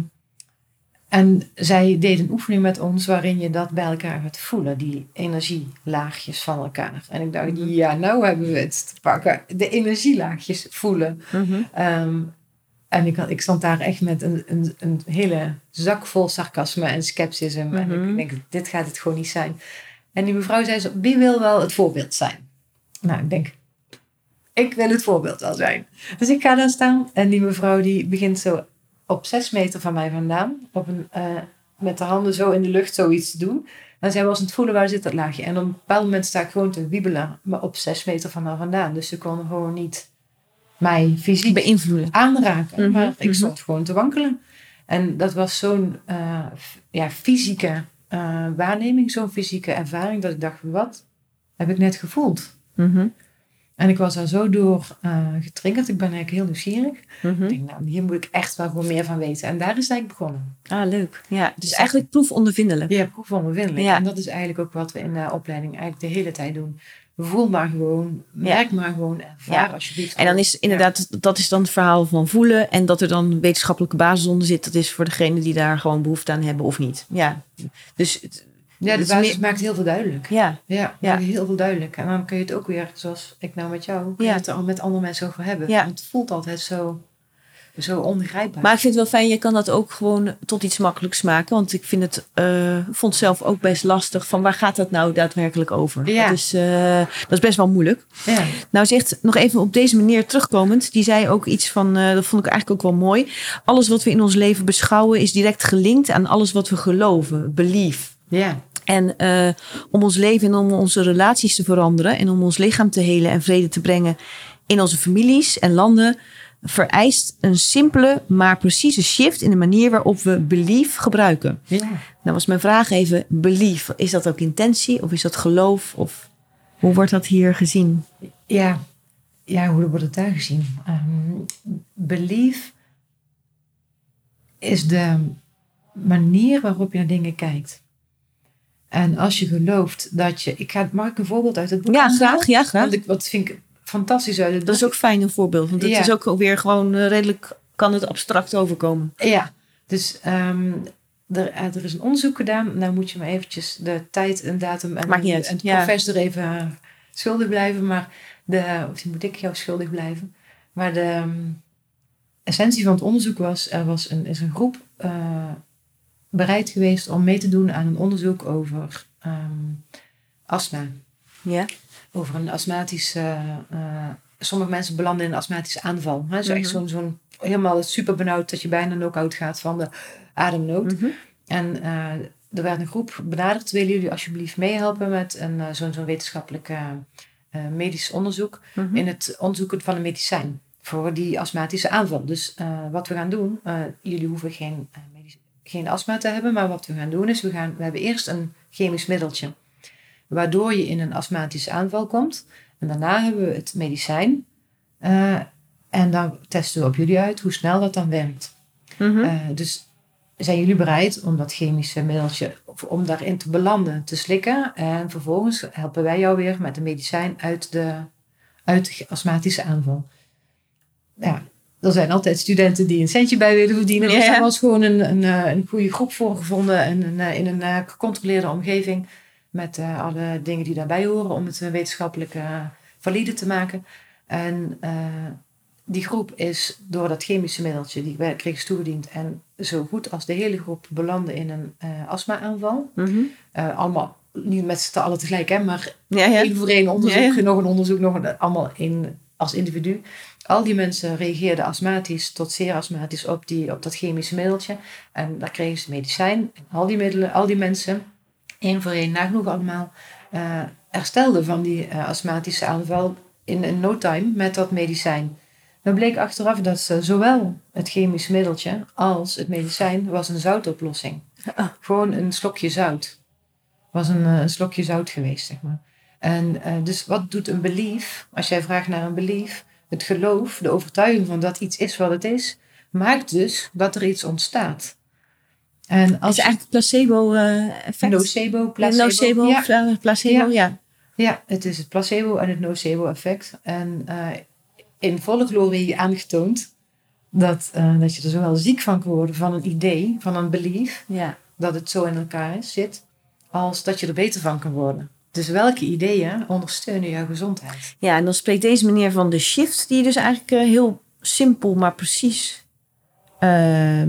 C: en zij deed een oefening met ons waarin je dat bij elkaar gaat voelen, die energielaagjes van elkaar. En ik dacht,
B: Mhm.
C: ja, nou hebben we het te pakken. De energielaagjes voelen.
B: Mhm.
C: Ehm, en ik, ik stond daar echt met een, een, een hele zak vol sarcasme en scepticisme. En
B: Mhm.
C: ik denk, dit gaat het gewoon niet zijn. En die mevrouw zei zo, wie wil wel het voorbeeld zijn? Nou, ik denk, ik wil het voorbeeld wel zijn. Dus ik ga daar staan en die mevrouw die begint zo op zes meter van mij vandaan, op een, eh, met de handen zo in de lucht zoiets te doen. En zij was aan het voelen waar zit dat laagje. En op een bepaald moment sta ik gewoon te wiebelen, maar op zes meter van haar vandaan. Dus ze kon gewoon niet mij fysiek
B: Beïnvloeden.
C: aanraken.
B: Mhm,
C: Maar ik
B: mhm.
C: stond gewoon te wankelen. En dat was zo'n eh, ja, fysieke eh, waarneming, zo'n fysieke ervaring, dat ik dacht, wat heb ik net gevoeld?
B: Mhm.
C: En ik was daar zo door getriggerd. Ik ben eigenlijk heel nieuwsgierig.
B: Mhm.
C: Ik denk, nou, hier moet ik echt wel gewoon meer van weten. En daar is het eigenlijk begonnen.
B: Ah, leuk. Ja, dus eigenlijk proefondervindelijk.
C: Je proefondervindelijk.
B: Ja.
C: En dat is eigenlijk ook wat we in de opleiding eigenlijk de hele tijd doen. Voel maar gewoon, merk maar gewoon, ervaar
B: Ja.
C: alsjeblieft.
B: En dan is inderdaad, dat is dan het verhaal van voelen. En dat er dan wetenschappelijke basis onder zit, dat is voor degene die daar gewoon behoefte aan hebben of niet. Ja. Dus het-
C: Ja, de basis
B: meer-
C: maakt heel veel duidelijk.
B: ja,
C: Ja, heel veel duidelijk. En dan kun je het ook weer, zoals ik nou met jou,
B: Ja.
C: het er al met andere mensen over hebben.
B: Ja.
C: Want het voelt altijd zo, zo onbegrijpbaar.
B: Maar ik vind het wel fijn, je kan dat ook gewoon tot iets makkelijks maken. Want ik vind het, eh, vond zelf ook best lastig. Van waar gaat dat nou daadwerkelijk over?
C: Ja.
B: Dat, is, eh, dat is best wel moeilijk.
C: ja.
B: Nou zegt nog even op deze manier terugkomend. Die zei ook iets van, eh, dat vond ik eigenlijk ook wel mooi. Alles wat we in ons leven beschouwen is direct gelinkt aan alles wat we geloven. Belief.
C: ja.
B: En eh, om ons leven en om onze relaties te veranderen en om ons lichaam te helen en vrede te brengen in onze families en landen, vereist een simpele maar precieze shift in de manier waarop we belief gebruiken.
C: ja.
B: Nou was mijn vraag even, belief, is dat ook intentie of is dat geloof of hoe wordt dat hier gezien?
C: Ja, ja hoe wordt het daar gezien? Ehm belief is de manier waarop je naar dingen kijkt. En als je gelooft dat je... Ik ga, mag ik een voorbeeld uit het boek
B: Ja, graag, ja, graag.
C: Want ik, wat vind ik fantastisch uit het
B: Dat is
C: boek.
B: ook fijn een voorbeeld, want het
C: Ja.
B: is ook weer gewoon eh, redelijk, kan het abstract overkomen.
C: Ja, dus ehm, er, er is een onderzoek gedaan. Nou moet je maar eventjes de tijd en datum en,
B: Maakt niet uit,
C: en het
B: ja.
C: professor even schuldig blijven. Maar de, of moet ik jou schuldig blijven? Maar de ehm, essentie van het onderzoek was, er was een, is een groep eh, bereid geweest om mee te doen aan een onderzoek over ehm, astma.
B: Ja?
C: Over een astmatische... eh, sommige mensen belanden in een astmatische aanval. Hè? Zo echt
B: Mhm.
C: zo'n zo'n helemaal super benauwd dat je bijna knock-out gaat van de ademnood.
B: Mhm.
C: En eh, er werd een groep benaderd. Willen jullie alsjeblieft meehelpen met een, eh, zo'n zo'n wetenschappelijk medisch onderzoek
B: Mhm.
C: in het onderzoeken van een medicijn voor die astmatische aanval. Dus wat we gaan doen, jullie hoeven geen, geen astma te hebben, maar wat we gaan doen is, we, gaan, we hebben eerst een chemisch middeltje, waardoor je in een astmatische aanval komt. En daarna hebben we het medicijn. eh, en dan testen we op jullie uit hoe snel dat dan werkt.
B: Mhm.
C: Eh, dus zijn jullie bereid om dat chemische middeltje, om daarin te belanden, te slikken? En vervolgens helpen wij jou weer met de medicijn uit de, uit de astmatische aanval. Ja, er zijn altijd studenten die een centje bij willen verdienen. Dus
B: Ja.
C: daar was gewoon een, een, eh, een goede groep voor gevonden. En een, eh, in een eh, gecontroleerde omgeving. Met alle dingen die daarbij horen om het wetenschappelijk valide te maken. En die groep is door dat chemische middeltje, die kregen ze toegediend. En zo goed als de hele groep belandde in een astma-aanval.
B: Mhm.
C: Allemaal, niet met z'n allen tegelijk, hè, maar
B: Ja, ja.
C: één voor één onderzoek,
B: ja.
C: nog een onderzoek, nog een, allemaal in, als individu. Al die mensen reageerden astmatisch tot zeer astmatisch op, die, op dat chemische middeltje. En daar kregen ze medicijn. En al die middelen, al die mensen, één voor één, nagenoeg allemaal, eh, herstelden van die eh, astmatische aanval in no time met dat medicijn. Dan bleek achteraf dat ze zowel het chemisch middeltje als het medicijn was een zoutoplossing.
B: Ah.
C: Gewoon een slokje zout. Was een, eh, een slokje zout geweest, zeg maar. En eh, dus wat doet een belief? Als jij vraagt naar een belief, het geloof, de overtuiging van dat iets is wat het is, maakt dus dat er iets ontstaat. En
B: Als is eigenlijk placebo-effect.
C: nocebo, placebo,
B: Nocebo,
C: ja,
B: pla- placebo, ja.
C: ja, het is het placebo en het nocebo-effect. En eh, in volle glorie aangetoond dat, eh, dat je er zowel ziek van kan worden van een idee, van een belief,
B: ja.
C: dat het zo in elkaar zit, als dat je er beter van kan worden. Dus welke ideeën ondersteunen jouw gezondheid?
B: Ja, en dan spreekt deze meneer van de shift, die je dus eigenlijk eh, heel simpel, maar precies ehm,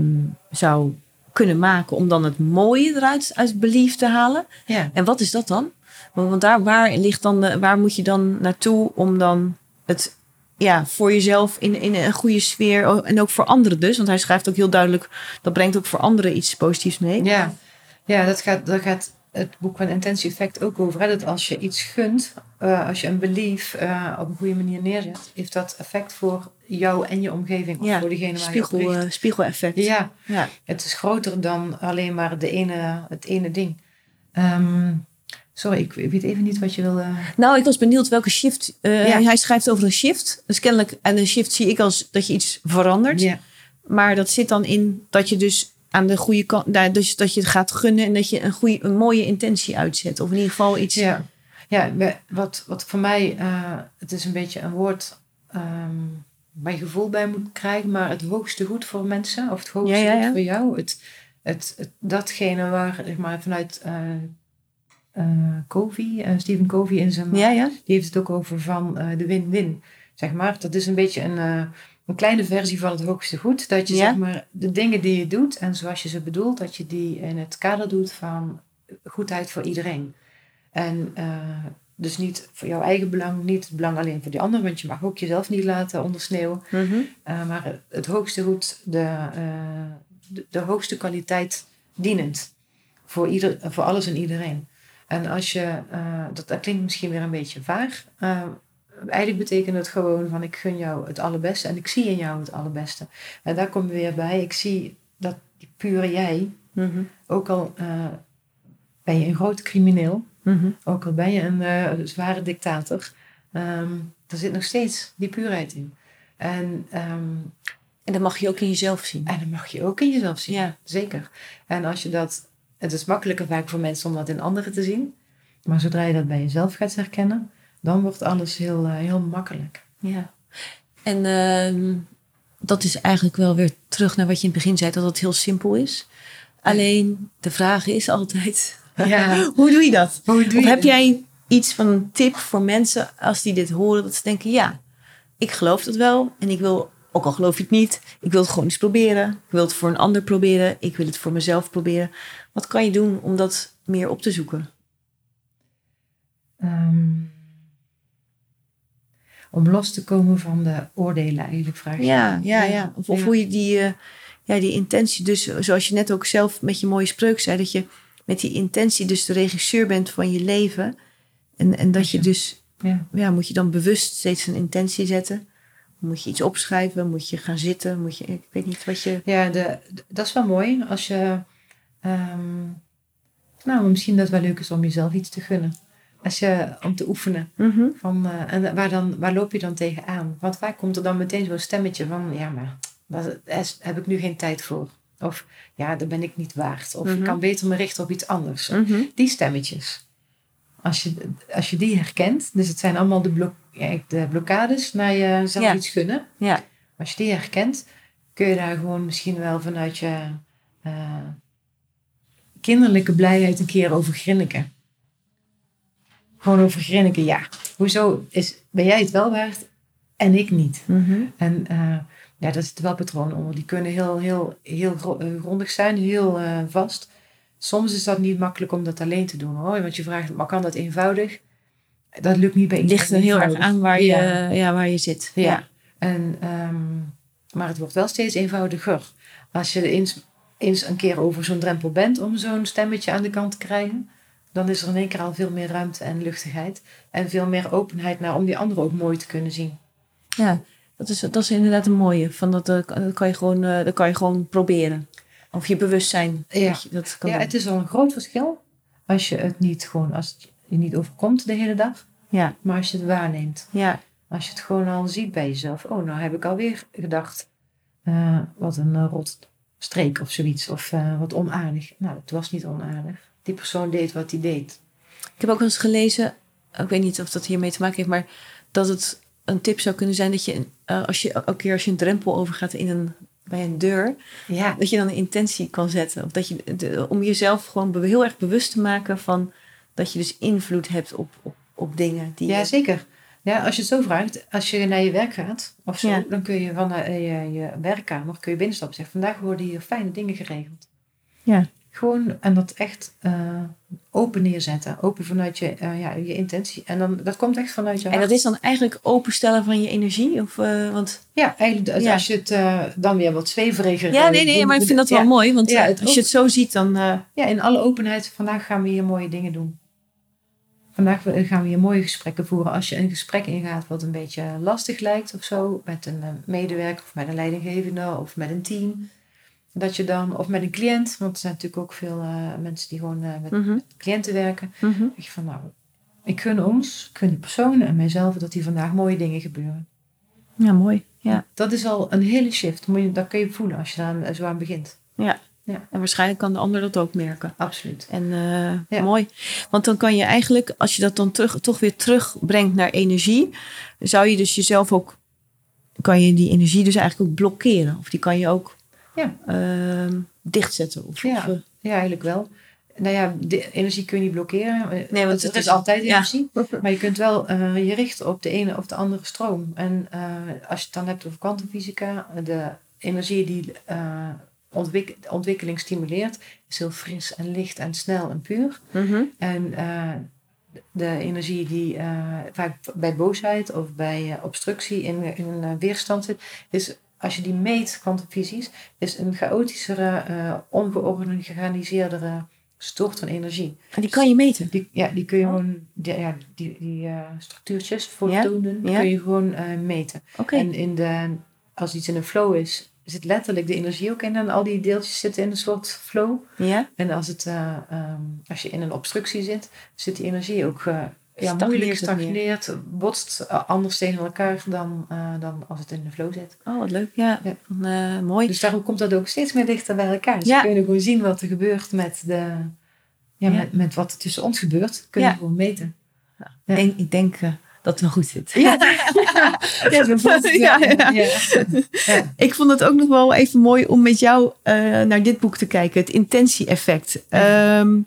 B: zou kunnen maken om dan het mooie eruit uit belief te halen.
C: Ja.
B: En wat is dat dan? Want, want daar, waar, ligt dan de- waar moet je dan naartoe om dan het ja, voor jezelf in, in een goede sfeer oh, en ook voor anderen dus. Want hij schrijft ook heel duidelijk, dat brengt ook voor anderen iets positiefs mee.
C: Ja, ja dat, gaat, dat gaat het boek van Intentie Effect ook over. Hè? Dat als je iets gunt, eh, als je een belief eh, op een goede manier neerzet, heeft dat effect voor jou en je omgeving. Of
B: Ja,
C: voor degene waar je op
B: eh, spiegeleffect.
C: Ja,
B: Ja.
C: het is groter dan alleen maar de ene, het ene ding. Ehm, sorry, ik weet even niet wat je wilde...
B: Nou, ik was benieuwd welke shift.
C: Ja.
B: Hij schrijft over een shift. Dus kennelijk, en een shift zie ik als dat je iets verandert.
C: Ja,
B: Maar dat zit dan in dat je dus aan de goede kant, dus dat je het gaat gunnen en dat je een, goede, een mooie intentie uitzet. Of in ieder geval iets.
C: ja. ja wat, wat voor mij, eh, het is een beetje een woord ehm, waar je gevoel bij moet krijgen, maar het hoogste goed voor mensen, of het hoogste
B: Ja, ja, ja.
C: goed voor jou, het, het, het- datgene waar, zeg maar, vanuit eh eh, Covey, Stephen Covey in zijn
B: ja, ja.
C: Die heeft het ook over van de win-win. Zeg maar, dat is een beetje een, een kleine versie van het hoogste goed. Dat je
B: Ja.
C: zeg maar de dingen die je doet en zoals je ze bedoelt, dat je die in het kader doet van goedheid voor iedereen. En eh, dus niet voor jouw eigen belang, niet het belang alleen voor die ander, want je mag ook jezelf niet laten ondersneeuwen.
B: Mhm.
C: Eh, maar het hoogste goed, de, eh, de, de hoogste kwaliteit dienend. Voor, ieder, voor alles en iedereen. En als je, dat, dat klinkt misschien weer een beetje vaag. Eigenlijk betekent het gewoon van ik gun jou het allerbeste en ik zie in jou het allerbeste. En daar kom je weer bij. Ik zie dat die pure jij, ook al ben je een groot crimineel, ook al ben je een zware dictator, ehm, er zit nog steeds die puurheid in. En ehm,
B: En dat mag je ook in jezelf zien.
C: en dat mag je ook in jezelf zien.
B: Ja.
C: Zeker. En als je dat... Het is makkelijker vaak voor mensen om dat in anderen te zien. Maar zodra je dat bij jezelf gaat herkennen... dan wordt alles heel, eh, heel makkelijk.
B: Ja. En ehm, dat is eigenlijk wel weer terug naar wat je in het begin zei, dat het heel simpel is. Alleen de vraag is altijd,
C: Ja.
B: hoe doe je dat?
C: Hoe doe je
B: heb jij iets van een tip voor mensen als die dit horen, dat ze denken, ja, ik geloof dat wel en ik wil, ook al geloof je het niet, ik wil het gewoon eens proberen. Ik wil het voor een ander proberen, ik wil het voor mezelf proberen. Wat kan je doen om dat meer op te zoeken?
C: Ehm, om los te komen van de oordelen eigenlijk vraag je.
B: Ja, ja, ja. Of, hoe je die, eh, ja, die intentie, dus zoals je net ook zelf met je mooie spreuk zei, dat je met die intentie dus de regisseur bent van je leven. En, en dat je dus,
C: Ja.
B: ja, moet je dan bewust steeds een intentie zetten. Moet je iets opschrijven? Moet je gaan zitten? Moet je, ik weet niet wat je...
C: Ja, de, de- dat is wel mooi als je. ehm, nou, misschien dat het wel leuk is om jezelf iets te gunnen. Als je, om te oefenen.
B: Mhm.
C: Van, eh, en waar, dan, waar loop je dan tegenaan? Want vaak komt er dan meteen zo'n stemmetje van: ja, maar daar is- heb ik nu geen tijd voor. Of ja, daar ben ik niet waard. Of
B: Mhm.
C: ik kan beter me richten op iets anders.
B: Mhm.
C: Die stemmetjes. Als je, als je die herkent, dus het zijn allemaal de, blok, ja, de blokkades naar jezelf
B: Ja.
C: iets gunnen.
B: Ja,
C: Als je die herkent, kun je daar gewoon misschien wel vanuit je eh, kinderlijke blijheid een keer over grinniken. Gewoon over grinniken, ja. Hoezo is, ben jij het wel waard en ik niet?
B: Mhm.
C: En eh, ja, daar zitten wel patronen onder. Die kunnen heel, heel, heel eh, grondig zijn, heel eh, vast. Soms is dat niet makkelijk om dat alleen te doen hoor. Want je vraagt, maar kan dat eenvoudig? Dat lukt niet bij
B: het ligt er
C: iedereen
B: heel erg aan waar je,
C: Ja.
B: ja. waar je zit.
C: Ja. En, ehm, maar het wordt wel steeds eenvoudiger. Als je eens, eens een keer over zo'n drempel bent om zo'n stemmetje aan de kant te krijgen, dan is er in één keer al veel meer ruimte en luchtigheid. En veel meer openheid naar om die anderen ook mooi te kunnen zien.
B: Ja, Dat is, dat is inderdaad een mooie. Van dat, eh, dat, kan je gewoon, eh, dat kan je gewoon proberen. Of je bewustzijn.
C: Ja.
B: Dat, je dat kan
C: Ja,
B: doen.
C: het is al een groot verschil als je het niet gewoon, als het je niet overkomt de hele dag,
B: ja,
C: maar als je het waarneemt.
B: ja,
C: Als je het gewoon al ziet bij jezelf. Oh, nou heb ik alweer gedacht, eh, wat een rot streek of zoiets. Of wat onaardig. Nou, het was niet onaardig. Die persoon deed wat hij deed.
B: Ik heb ook eens gelezen, ik weet niet of dat hiermee te maken heeft, maar dat het een tip zou kunnen zijn dat je, eh, als je elke keer als je een drempel overgaat in een, bij een deur,
C: Ja,
B: dat je dan een intentie kan zetten. Of dat je, de- om jezelf gewoon heel erg bewust te maken van dat je dus invloed hebt op, op, op dingen. Die
C: ja
B: je-
C: zeker. Ja, als je het zo vraagt, als je naar je werk gaat of zo,
B: Ja.
C: dan kun je van je, je werkkamer kun je binnenstappen en zeggen, vandaag worden hier fijne dingen geregeld.
B: Ja.
C: Gewoon, en dat echt eh, open neerzetten. Open vanuit je, eh, ja, je intentie. En dan, dat komt echt vanuit je
B: En
C: hart.
B: dat is dan eigenlijk openstellen van je energie? Of, eh, want,
C: Ja, eigenlijk als-
B: Ja.
C: als je het dan weer wat zweveriger...
B: ja, nee, nee, maar ik vind dat
C: ja,
B: wel mooi. Want
C: Ja,
B: als je het zo ziet, dan...
C: Ja, in alle openheid. Vandaag gaan we hier mooie dingen doen. Vandaag gaan we hier mooie gesprekken voeren. Als je een gesprek ingaat wat een beetje lastig lijkt of zo, met een medewerker of met een leidinggevende of met een team, dat je dan, of met een cliënt, want er zijn natuurlijk ook veel eh, mensen die gewoon eh, met
B: mhm,
C: cliënten werken.
B: mhm.
C: Dat je van nou, ik gun ons, ik gun die persoon en mijzelf dat hier vandaag mooie dingen gebeuren.
B: Ja, mooi. Ja.
C: Dat is al een hele shift. Moet je, dat kun je voelen als je daar aan- zo aan begint.
B: En waarschijnlijk kan de ander dat ook merken.
C: Absoluut.
B: En eh,
C: Ja.
B: mooi. Want dan kan je eigenlijk, als je dat dan terug, toch weer terugbrengt naar energie, zou je dus jezelf ook, kan je die energie dus eigenlijk ook blokkeren. Of die kan je ook
C: Ja.
B: ehm, dichtzetten. Of,
C: Ja.
B: of, eh,
C: Ja, eigenlijk wel. Nou ja, de energie kun je niet blokkeren.
B: Nee, want
C: het,
B: is-
C: altijd
B: ja.
C: energie. Maar je kunt wel eh, je richten op de ene of de andere stroom. En eh, als je het dan hebt over kwantumfysica, de energie die eh, ontwik- ontwikkeling stimuleert, is heel fris en licht en snel en puur.
B: mhm.
C: En eh, de energie die eh, vaak bij boosheid of bij eh, obstructie in, in een eh, weerstand zit, is als je die meet, kwantumfysisch, is een chaotischere, eh ongeorganiseerdere stort van energie.
B: En die kan je meten.
C: Die, ja, die kun je gewoon, die, ja, die, die eh, structuurtjes, fotonen,
B: Ja, ja.
C: kun je gewoon eh, meten. En in de, als iets in een flow is, zit letterlijk de energie ook in. En al die deeltjes zitten in een soort flow.
B: Ja?
C: En als, het, eh, ehm, als je in een obstructie zit, zit die energie ook ja, moeilijk, stagneert, botst eh, anders tegen elkaar dan, eh, dan als het in de flow zit.
B: Oh, wat leuk. Ja, eh, mooi.
C: Dus daarom komt dat ook steeds meer dichter bij elkaar. Dus
B: Ja.
C: we kunnen gewoon zien wat er gebeurt met, de, ja,
B: Ja.
C: Met, met wat er tussen ons gebeurt. Kunnen we gewoon meten. Ja.
B: Ik denk, ik denk dat het wel goed zit.
C: Ja.
B: Ik vond het ook nog wel even mooi om met jou naar dit boek te kijken. Het intentie-effect. Ehm,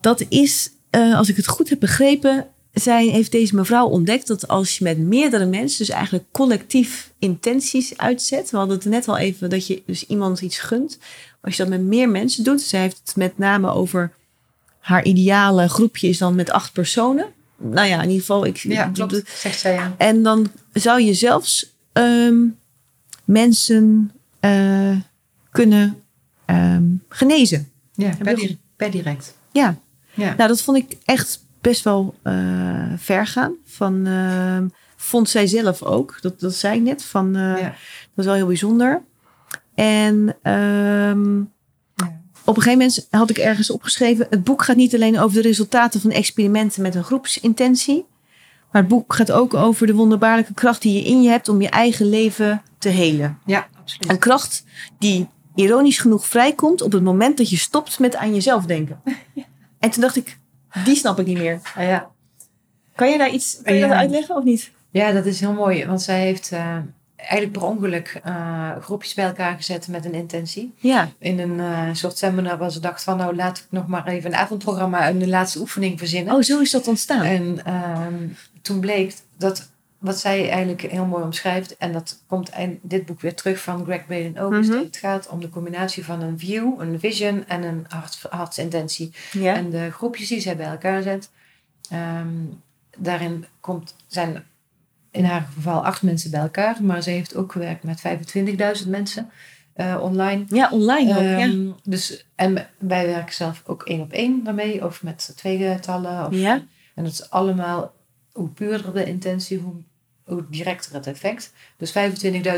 B: dat is, eh, als ik het goed heb begrepen, zij heeft deze mevrouw ontdekt dat als je met meerdere mensen, dus eigenlijk collectief intenties uitzet. We hadden het net al even dat je dus iemand iets gunt. Als je dat met meer mensen doet. Zij heeft het met name over haar ideale groepje is dan met acht personen. Nou ja, in ieder geval. Ik,
C: ja, klopt. Zegt zij ja.
B: en dan zou je zelfs ehm, mensen eh, kunnen ehm, genezen.
C: Ja, per, per direct.
B: Ja,
C: Ja.
B: nou dat vond ik echt best wel eh, ver gaan. Van, ehm, vond zij zelf ook, dat, dat zei ik net. Van, eh,
C: Ja.
B: Dat was wel heel bijzonder. En ehm,
C: Ja.
B: op een gegeven moment had ik ergens opgeschreven: het boek gaat niet alleen over de resultaten van experimenten met een groepsintentie. Maar het boek gaat ook over de wonderbaarlijke kracht die je in je hebt om je eigen leven te helen.
C: ja, absoluut.
B: Een kracht die ironisch genoeg vrijkomt op het moment dat je stopt met aan jezelf denken. En toen dacht ik, die snap ik niet meer.
C: Ah, ja.
B: Kan je daar iets kan je
C: Ja.
B: dat uitleggen of niet?
C: Ja, dat is heel mooi. Want zij heeft eh, eigenlijk per ongeluk eh, groepjes bij elkaar gezet met een intentie.
B: Ja,
C: In een eh, soort seminar waar ze dacht van nou laat ik nog maar even een avondprogramma en de laatste oefening verzinnen.
B: oh, zo is dat ontstaan.
C: En ehm, toen bleek dat wat zij eigenlijk heel mooi omschrijft, en dat komt in dit boek weer terug van Greg Braden ook,
B: Mhm.
C: dat het gaat om de combinatie van een view, een vision en een hart, hartsintentie. En de groepjes die zij bij elkaar zet, ehm, daarin komt, zijn in haar geval acht mensen bij elkaar, maar ze heeft ook gewerkt met 25.000 mensen eh, online.
B: ja, online ook. ja.
C: Ehm, dus, en wij werken zelf ook één op één daarmee, of met twee getallen. Of,
B: Ja.
C: En dat is allemaal, hoe puurder de intentie, hoe hoe directer het effect. Dus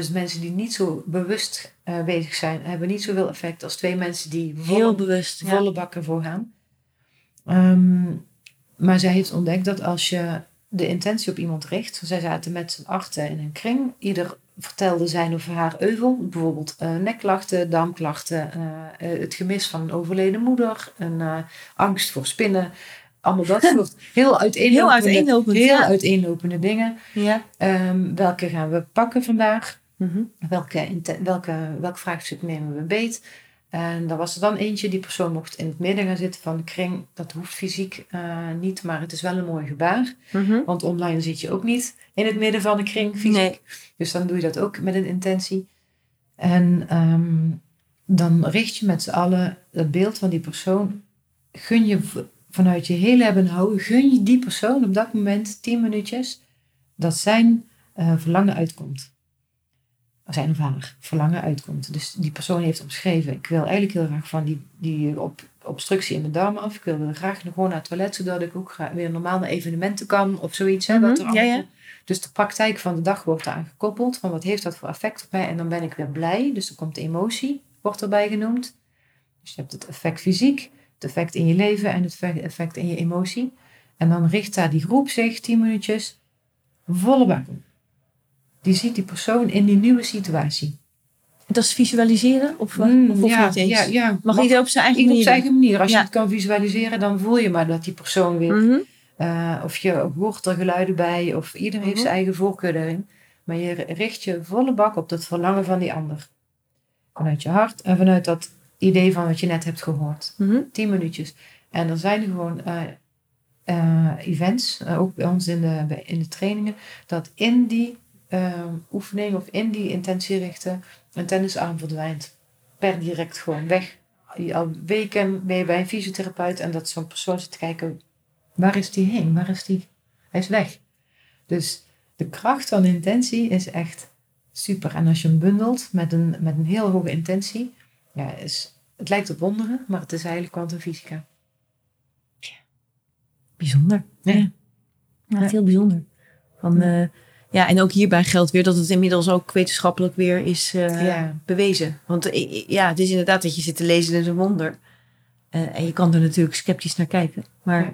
C: 25.000 mensen die niet zo bewust eh, bezig zijn, hebben niet zoveel effect als twee mensen die volle,
B: Heel bewust. Ja.
C: bakken voor gaan. Ehm, maar zij heeft ontdekt dat als je de intentie op iemand richt, zij zaten met z'n achten in een kring, ieder vertelde zijn of haar euvel, bijvoorbeeld eh, nekklachten, darmklachten, eh, het gemis van een overleden moeder, een angst voor spinnen, allemaal dat soort heel uiteenlopende,
B: Heel uiteenlopend,
C: heel
B: ja.
C: uiteenlopende dingen.
B: Ja.
C: Ehm, welke gaan we pakken vandaag?
B: Mhm.
C: Welke, welke, welk vraagstuk nemen we beet? En daar was er dan eentje, die persoon mocht in het midden gaan zitten van de kring. Dat hoeft fysiek eh, niet, maar het is wel een mooi gebaar.
B: Mhm.
C: Want online zit je ook niet in het midden van de kring fysiek.
B: Nee.
C: Dus dan doe je dat ook met een intentie. En ehm, dan richt je met z'n allen het beeld van die persoon. Gun je vanuit je hele hebben en houden, gun je die persoon op dat moment tien minuutjes dat zijn eh, verlangen uitkomt. Zijn of haar verlangen uitkomt. Dus die persoon heeft omschreven: Ik wil eigenlijk heel graag van die, die op, obstructie in de darmen af. Ik wil graag nog gewoon naar het toilet, zodat ik ook weer normaal naar evenementen kan of zoiets. Er
B: Mhm, ja, ja.
C: Dus de praktijk van de dag wordt eraan gekoppeld. Van wat heeft dat voor effect op mij? En dan ben ik weer blij. Dus dan komt de emotie, wordt erbij genoemd. Dus je hebt het effect fysiek, het effect in je leven en het effect in je emotie. En dan richt daar die groep zich tien minuutjes volle bak op. Die ziet die persoon in die nieuwe situatie.
B: Dat is visualiseren? Of, eh,
C: Mm,
B: of, of
C: ja,
B: niet eens?
C: ja, ja.
B: Mag ieder op zijn eigen
C: Ieder op
B: manier
C: zijn eigen manier. Als je het kan visualiseren, dan voel je maar dat die persoon weer?
B: Mhm.
C: eh, of je hoort er geluiden bij, of ieder heeft
B: Mhm.
C: zijn eigen voorkeur daarin. Maar je richt je volle bak op het verlangen van die ander. Vanuit je hart en vanuit dat idee van wat je net hebt gehoord.
B: Mhm.
C: Tien minuutjes. En er zijn er gewoon eh, eh, events, eh, ook bij ons in de, in de trainingen, dat in die eh, oefening of in die intentie richten een tennisarm verdwijnt. Per direct gewoon weg. Al weken ben je bij een fysiotherapeut en dat zo'n persoon zit te kijken, waar is die heen? Waar is die? Hij is weg. Dus de kracht van intentie is echt super. En als je hem bundelt met een, met een heel hoge intentie, ja, is, het lijkt op wonderen, maar het is eigenlijk kwantumfysica.
B: Bijzonder.
C: Ja.
B: Ja. Ja, het is heel bijzonder. Van, eh, ja, en ook hierbij geldt weer dat het inmiddels ook wetenschappelijk weer is eh,
C: Ja.
B: bewezen. Want eh, ja, het is inderdaad dat je zit te lezen, dat is een wonder. En je kan er natuurlijk sceptisch naar kijken. Maar
C: Ja.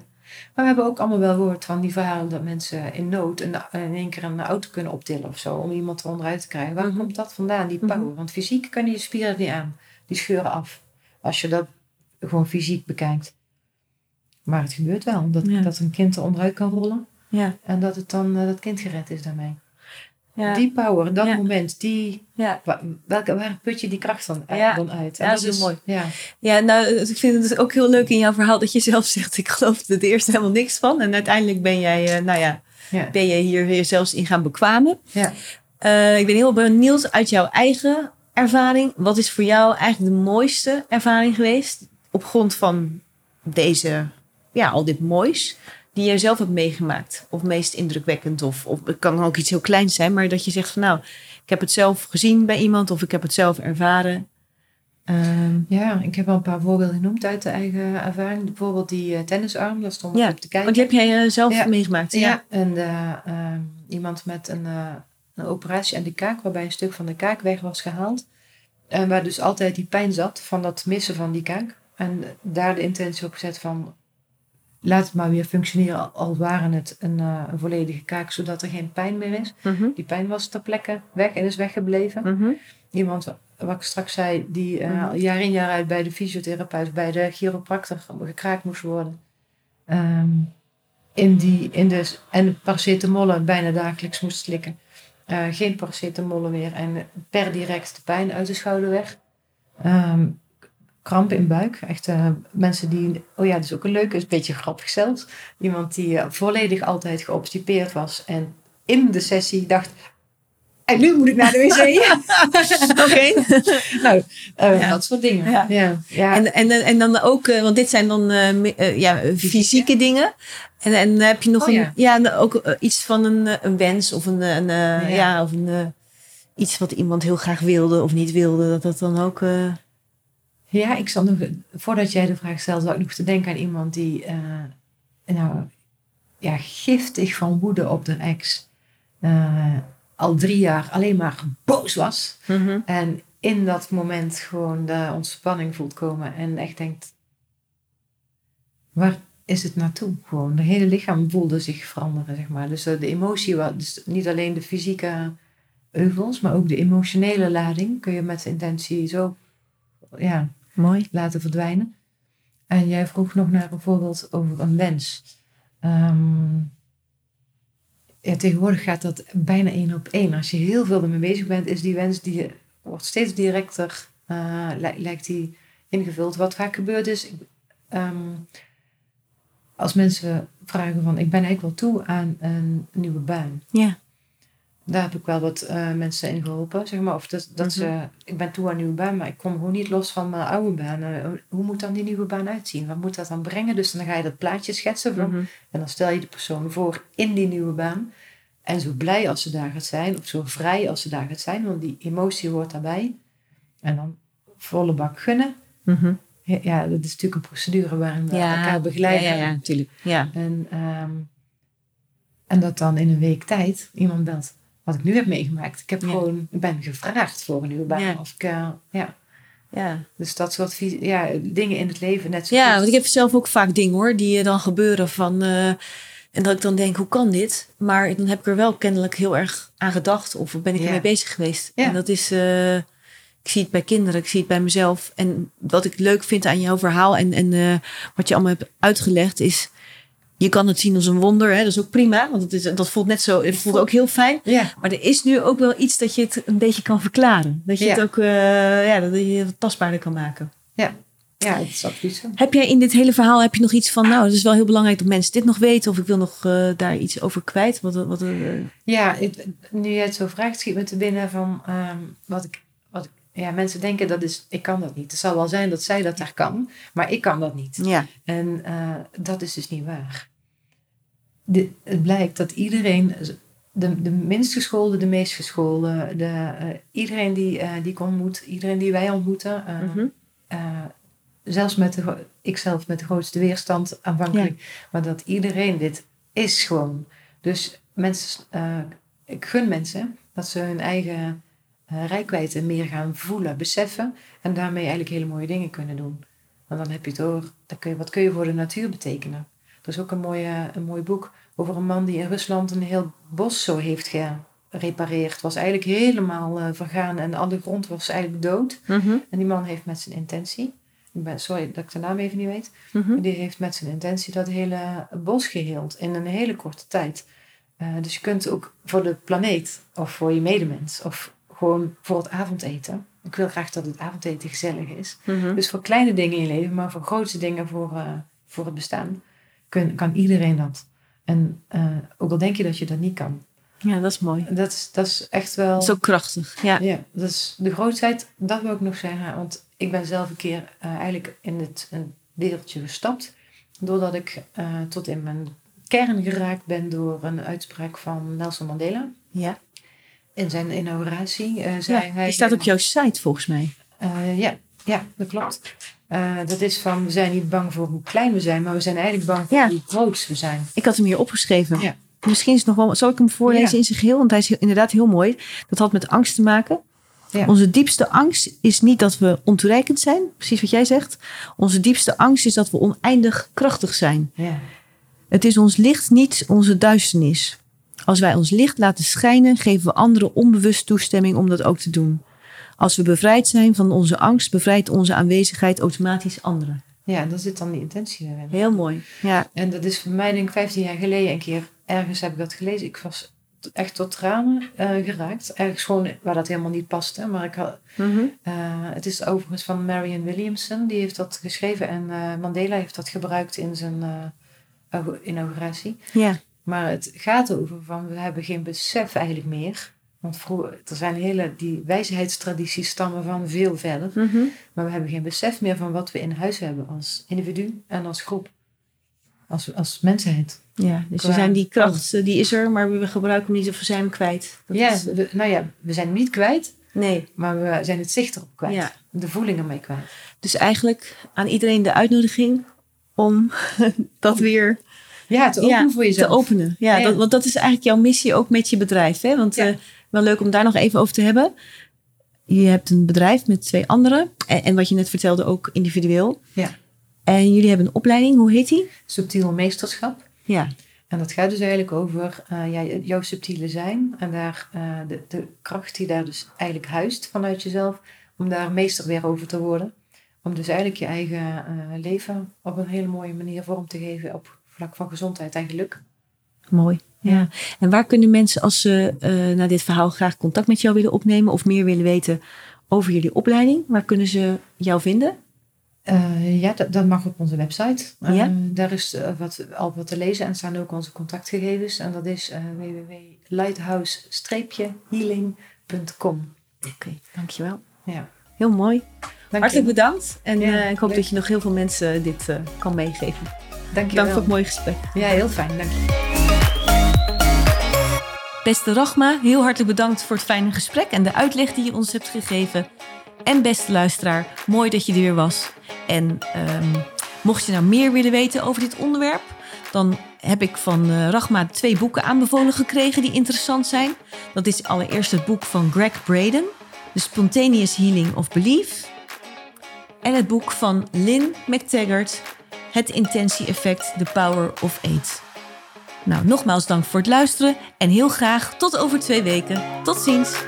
C: Maar we hebben ook allemaal wel gehoord van die verhalen dat mensen in nood een, in één keer een auto kunnen optillen of zo, om iemand er onderuit te krijgen. Waar
B: Mhm.
C: komt dat vandaan, die
B: Mhm.
C: power? Want fysiek kunnen je spieren niet aan. Die scheuren af. Als je dat gewoon fysiek bekijkt. Maar het gebeurt wel, dat,
B: Ja.
C: dat een kind er onderuit kan rollen
B: ja,
C: en dat het dan eh, dat kind gered is daarmee.
B: ja,
C: Die power, dat
B: Ja.
C: moment, die,
B: ja.
C: wa- welke, waar put je die kracht dan, dan uit?
B: Ja, dat is heel mooi.
C: Ja,
B: ja, nou, ik vind het dus ook heel leuk in jouw verhaal dat je zelf zegt, ik geloofde er eerst helemaal niks van. En uiteindelijk ben jij, eh, nou ja, ben je hier weer zelfs in gaan bekwamen.
C: ja.
B: Eh, ik ben heel benieuwd uit jouw eigen ervaring. Wat is voor jou eigenlijk de mooiste ervaring geweest op grond van deze, ja, al dit moois die je zelf hebt meegemaakt? Of meest indrukwekkend? Of, of het kan ook iets heel kleins zijn, maar dat je zegt van nou, ik heb het zelf gezien bij iemand of ik heb het zelf ervaren. Ehm,
C: Ja, ik heb al een paar voorbeelden genoemd uit de eigen ervaring. Bijvoorbeeld die eh, tennisarm, daar stond ik
B: Ja,
C: op te kijken.
B: want die heb jij eh, zelf
C: Ja.
B: meegemaakt.
C: Ja, en eh, ehm, iemand met een, een operatie aan de kaak, waarbij een stuk van de kaak weg was gehaald. En waar dus altijd die pijn zat van dat missen van die kaak. En daar de intentie op gezet van, laat het maar weer functioneren al- waren het een, eh, een volledige kaak, zodat er geen pijn meer is.
B: Mhm,
C: Die pijn was ter plekke weg en is weggebleven.
B: mhm.
C: Iemand, wa- wat ik straks zei, die al jaar in jaar uit bij de fysiotherapeut, bij de chiropractor gekraakt moest worden. Ehm, in die, in de, en paracetamollen bijna dagelijks moest slikken. Eh, geen paracetamollen meer en per direct de pijn uit de schouder weg. Ehm, krampen in buik. Echt eh, mensen die, oh ja, dat is ook een leuke, is een beetje grappig zelfs. Iemand die eh, volledig altijd geobstipeerd was en in de sessie dacht, en nu moet ik naar de wc.
B: Oké.
C: nou, eh,
B: Ja.
C: dat soort dingen.
B: Ja.
C: Ja, ja.
B: En, en, en dan ook, eh, want dit zijn dan eh, ja, fysieke dingen. En, en heb je nog
C: Oh,
B: een,
C: ja.
B: ja, ook iets van een, een wens of een, een eh,
C: Ja.
B: ja. of een, iets wat iemand heel graag wilde of niet wilde, dat dat dan ook. eh,
C: Ja, ik zal nog, voordat jij de vraag stelt, zou ik nog te denken aan iemand die, eh, nou, ja, giftig van woede op de ex. Al drie jaar alleen maar boos was.
B: Mhm.
C: En in dat moment gewoon de ontspanning voelt komen. En echt denkt, waar is het naartoe? Gewoon, de hele lichaam voelde zich veranderen, zeg maar. Dus eh, de emotie, dus niet alleen de fysieke heuvels, maar ook de emotionele lading kun je met intentie zo ja,
B: Mooi.
C: laten verdwijnen. En jij vroeg nog naar een voorbeeld over een wens. Ehm, ja, tegenwoordig gaat dat bijna één op één. Als je heel veel ermee bezig bent, is die wens die wordt steeds directer, eh, li- lijkt die ingevuld. Wat vaak gebeurt is, ehm, als mensen vragen van, ik ben eigenlijk wel toe aan een nieuwe baan.
B: Ja.
C: Daar heb ik wel wat eh, mensen in geholpen, zeg maar. Of dat, dat ze, ik ben toe aan een nieuwe baan, maar ik kom gewoon niet los van mijn oude baan. Eh, hoe moet dan die nieuwe baan uitzien? Wat moet dat dan brengen? Dus dan ga je dat plaatje schetsen van,
B: Mhm.
C: en dan stel je de persoon voor in die nieuwe baan. En zo blij als ze daar gaat zijn, of zo vrij als ze daar gaat zijn, want die emotie hoort daarbij. En dan volle bak gunnen.
B: Mhm.
C: Ja, Ja, dat is natuurlijk een procedure waarin we
B: Ja.
C: elkaar begeleiden.
B: Ja, ja, ja, natuurlijk. Ja.
C: En, ehm, en dat dan in een week tijd iemand belt. Wat ik nu heb meegemaakt. Ik heb
B: Ja.
C: gewoon, ik ben gevraagd voor een nieuwe baan.
B: Ja.
C: Of ik, eh, ja.
B: Ja.
C: Dus dat soort ja, dingen in het leven net zo
B: ja,
C: goed.
B: want ik heb zelf ook vaak dingen hoor, die eh, dan gebeuren van... eh, en dat ik dan denk, hoe kan dit? Maar dan heb ik er wel kennelijk heel erg aan gedacht. Of ben ik ermee bezig geweest.
C: Ja.
B: En dat is... ik zie het bij kinderen, ik zie het bij mezelf. En wat ik leuk vind aan jouw verhaal en, en wat je allemaal hebt uitgelegd is... Je kan het zien als een wonder, hè? dat is ook prima. Want het is, dat voelt net zo, het voelt ook heel fijn.
C: Ja,
B: Maar er is nu ook wel iets dat je het een beetje kan verklaren. Dat je
C: Ja.
B: het ook eh, ja, dat je het tastbaarder kan maken.
C: ja. ja, het is absoluut zo.
B: Heb jij in dit hele verhaal heb je nog iets van, nou, het is wel heel belangrijk dat mensen dit nog weten, of ik wil nog eh, daar iets over kwijt? Wat, wat, eh,
C: Ja, nu jij het zo vraagt, schiet me te binnen van ehm, wat ik. Wat ik ja, mensen denken dat is, ik kan dat niet. Het zal wel zijn dat zij dat daar kan, maar ik kan dat niet.
B: ja.
C: En dat is dus niet waar. De, het blijkt dat iedereen, de, de minst geschoolde, de meest geschoolde, de, eh, iedereen die, eh, die ik ontmoet, iedereen die wij ontmoeten, eh,
B: Mhm.
C: zelfs met de, ikzelf met de grootste weerstand aanvankelijk, maar dat iedereen dit is gewoon. Dus mensen, ik gun mensen dat ze hun eigen rijkwijde meer gaan voelen, beseffen en daarmee eigenlijk hele mooie dingen kunnen doen. Want dan heb je het over, dan kun je, wat kun je voor de natuur betekenen? Er is ook een, mooie, een mooi boek over een man die in Rusland een heel bos zo heeft gerepareerd. Was eigenlijk helemaal eh, vergaan en alle grond was eigenlijk dood.
B: Mhm.
C: En die man heeft met zijn intentie, ik ben, sorry dat ik de naam even niet weet,
B: Mhm.
C: die heeft met zijn intentie dat hele bos geheeld in een hele korte tijd. Eh, dus je kunt ook voor de planeet of voor je medemens of gewoon voor het avondeten. Ik wil graag dat het avondeten gezellig is.
B: Mhm.
C: Dus voor kleine dingen in je leven, maar voor grootste dingen voor, eh, voor het bestaan, kun, kan iedereen dat. En eh, ook al denk je dat je dat niet kan.
B: Ja, dat is mooi.
C: Dat is, dat is echt wel...
B: Ook krachtig. Ja.
C: Ja, dat is de grootheid, dat wil ik nog zeggen. Want ik ben zelf een keer eh, eigenlijk in het een wereldje gestapt. Doordat ik eh, tot in mijn kern geraakt ben door een uitspraak van Nelson Mandela.
B: Ja.
C: In zijn inauguratie zei
B: ja.
C: hij...
B: Die staat op jouw site volgens mij.
C: Ja, ja, dat klopt. Eh, dat is van, we zijn niet bang voor hoe klein we zijn, maar we zijn eigenlijk bang voor
B: Ja.
C: hoe groot we zijn.
B: Ik had hem hier opgeschreven.
C: Ja.
B: Misschien is het nog wel. Zal ik hem voorlezen
C: Ja.
B: in zijn geheel? Want hij is heel- inderdaad heel mooi. Dat had met angst te maken.
C: Ja.
B: Onze diepste angst is niet dat we ontoereikend zijn. Precies wat jij zegt. Onze diepste angst is dat we oneindig krachtig zijn.
C: Ja,
B: Het is ons licht niet onze duisternis. Als wij ons licht laten schijnen, geven we anderen onbewust toestemming om dat ook te doen. Als we bevrijd zijn van onze angst, bevrijdt onze aanwezigheid automatisch anderen.
C: ja daar zit dan die intentie in.
B: Heel mooi. Ja.
C: En dat is voor mij denk ik 15 jaar geleden een keer ergens heb ik dat gelezen. Ik was echt tot tranen eh, geraakt. Ergens gewoon waar dat helemaal niet paste. Maar ik had,
B: Mhm.
C: eh, het is overigens van Marion Williamson. Die heeft dat geschreven. En eh, Mandela heeft dat gebruikt in zijn au- inauguratie.
B: Ja.
C: Maar het gaat over van we hebben geen besef eigenlijk meer. Want vroeger, er zijn hele, die wijsheidstradities stammen van veel verder.
B: Mhm.
C: Maar we hebben geen besef meer van wat we in huis hebben als individu en als groep. Als, als mensheid.
B: ja. Dus we zijn die kracht, eh, die is er, maar we gebruiken hem niet of we zijn hem kwijt. Dat
C: ja,
B: is-
C: we- nou ja, we zijn hem niet kwijt,
B: nee.
C: maar we zijn het zicht erop kwijt.
B: Ja.
C: De voeling ermee kwijt.
B: Dus eigenlijk aan iedereen de uitnodiging om dat weer
C: Ja, te openen voor jezelf.
B: Te openen. Ja,
C: Ja.
B: Dat, want dat is eigenlijk jouw missie ook met je bedrijf. Hè? Want
C: Ja.
B: Wel leuk om daar nog even over te hebben. Je hebt een bedrijf met twee anderen. En, en wat je net vertelde ook individueel.
C: Ja.
B: En jullie hebben een opleiding. Hoe heet die?
C: Subtiel meesterschap.
B: Ja.
C: En dat gaat dus eigenlijk over eh, ja, jouw subtiele zijn. En daar, eh, de, de kracht die daar dus eigenlijk huist vanuit jezelf. Om daar meester weer over te worden. Om dus eigenlijk je eigen eh, leven op een hele mooie manier vorm te geven op vlak van gezondheid en geluk.
B: Mooi. Ja. En waar kunnen mensen als ze eh na dit verhaal graag contact met jou willen opnemen of meer willen weten over jullie opleiding? Waar kunnen ze jou vinden?
C: Eh, ja, dat, dat mag op onze website. Eh,
B: Ja.
C: Daar is wat, al wat te lezen en staan ook onze contactgegevens. En dat is eh www.lighthouse-healing.com.
B: Oké, dankjewel.
C: Ja.
B: Heel mooi.
C: Dank
B: Hartelijk
C: je.
B: bedankt. En
C: Ja,
B: ik hoop
C: leuk.
B: dat je nog heel veel mensen dit kan meegeven.
C: Dank je
B: Dank voor het mooie gesprek.
C: Ja, heel fijn. Dank je.
B: Beste Rachma, heel hartelijk bedankt voor het fijne gesprek en de uitleg die je ons hebt gegeven. En beste luisteraar, mooi dat je er weer was. En ehm, mocht je nou meer willen weten over dit onderwerp, dan heb ik van eh, Rachma twee boeken aanbevolen gekregen die interessant zijn. Dat is allereerst het boek van Greg Braden, The Spontaneous Healing of Belief. En het boek van Lynn McTaggart, Het Intentie-effect, The Power of Eight. Nou, nogmaals dank voor het luisteren en heel graag tot over twee weken. Tot ziens!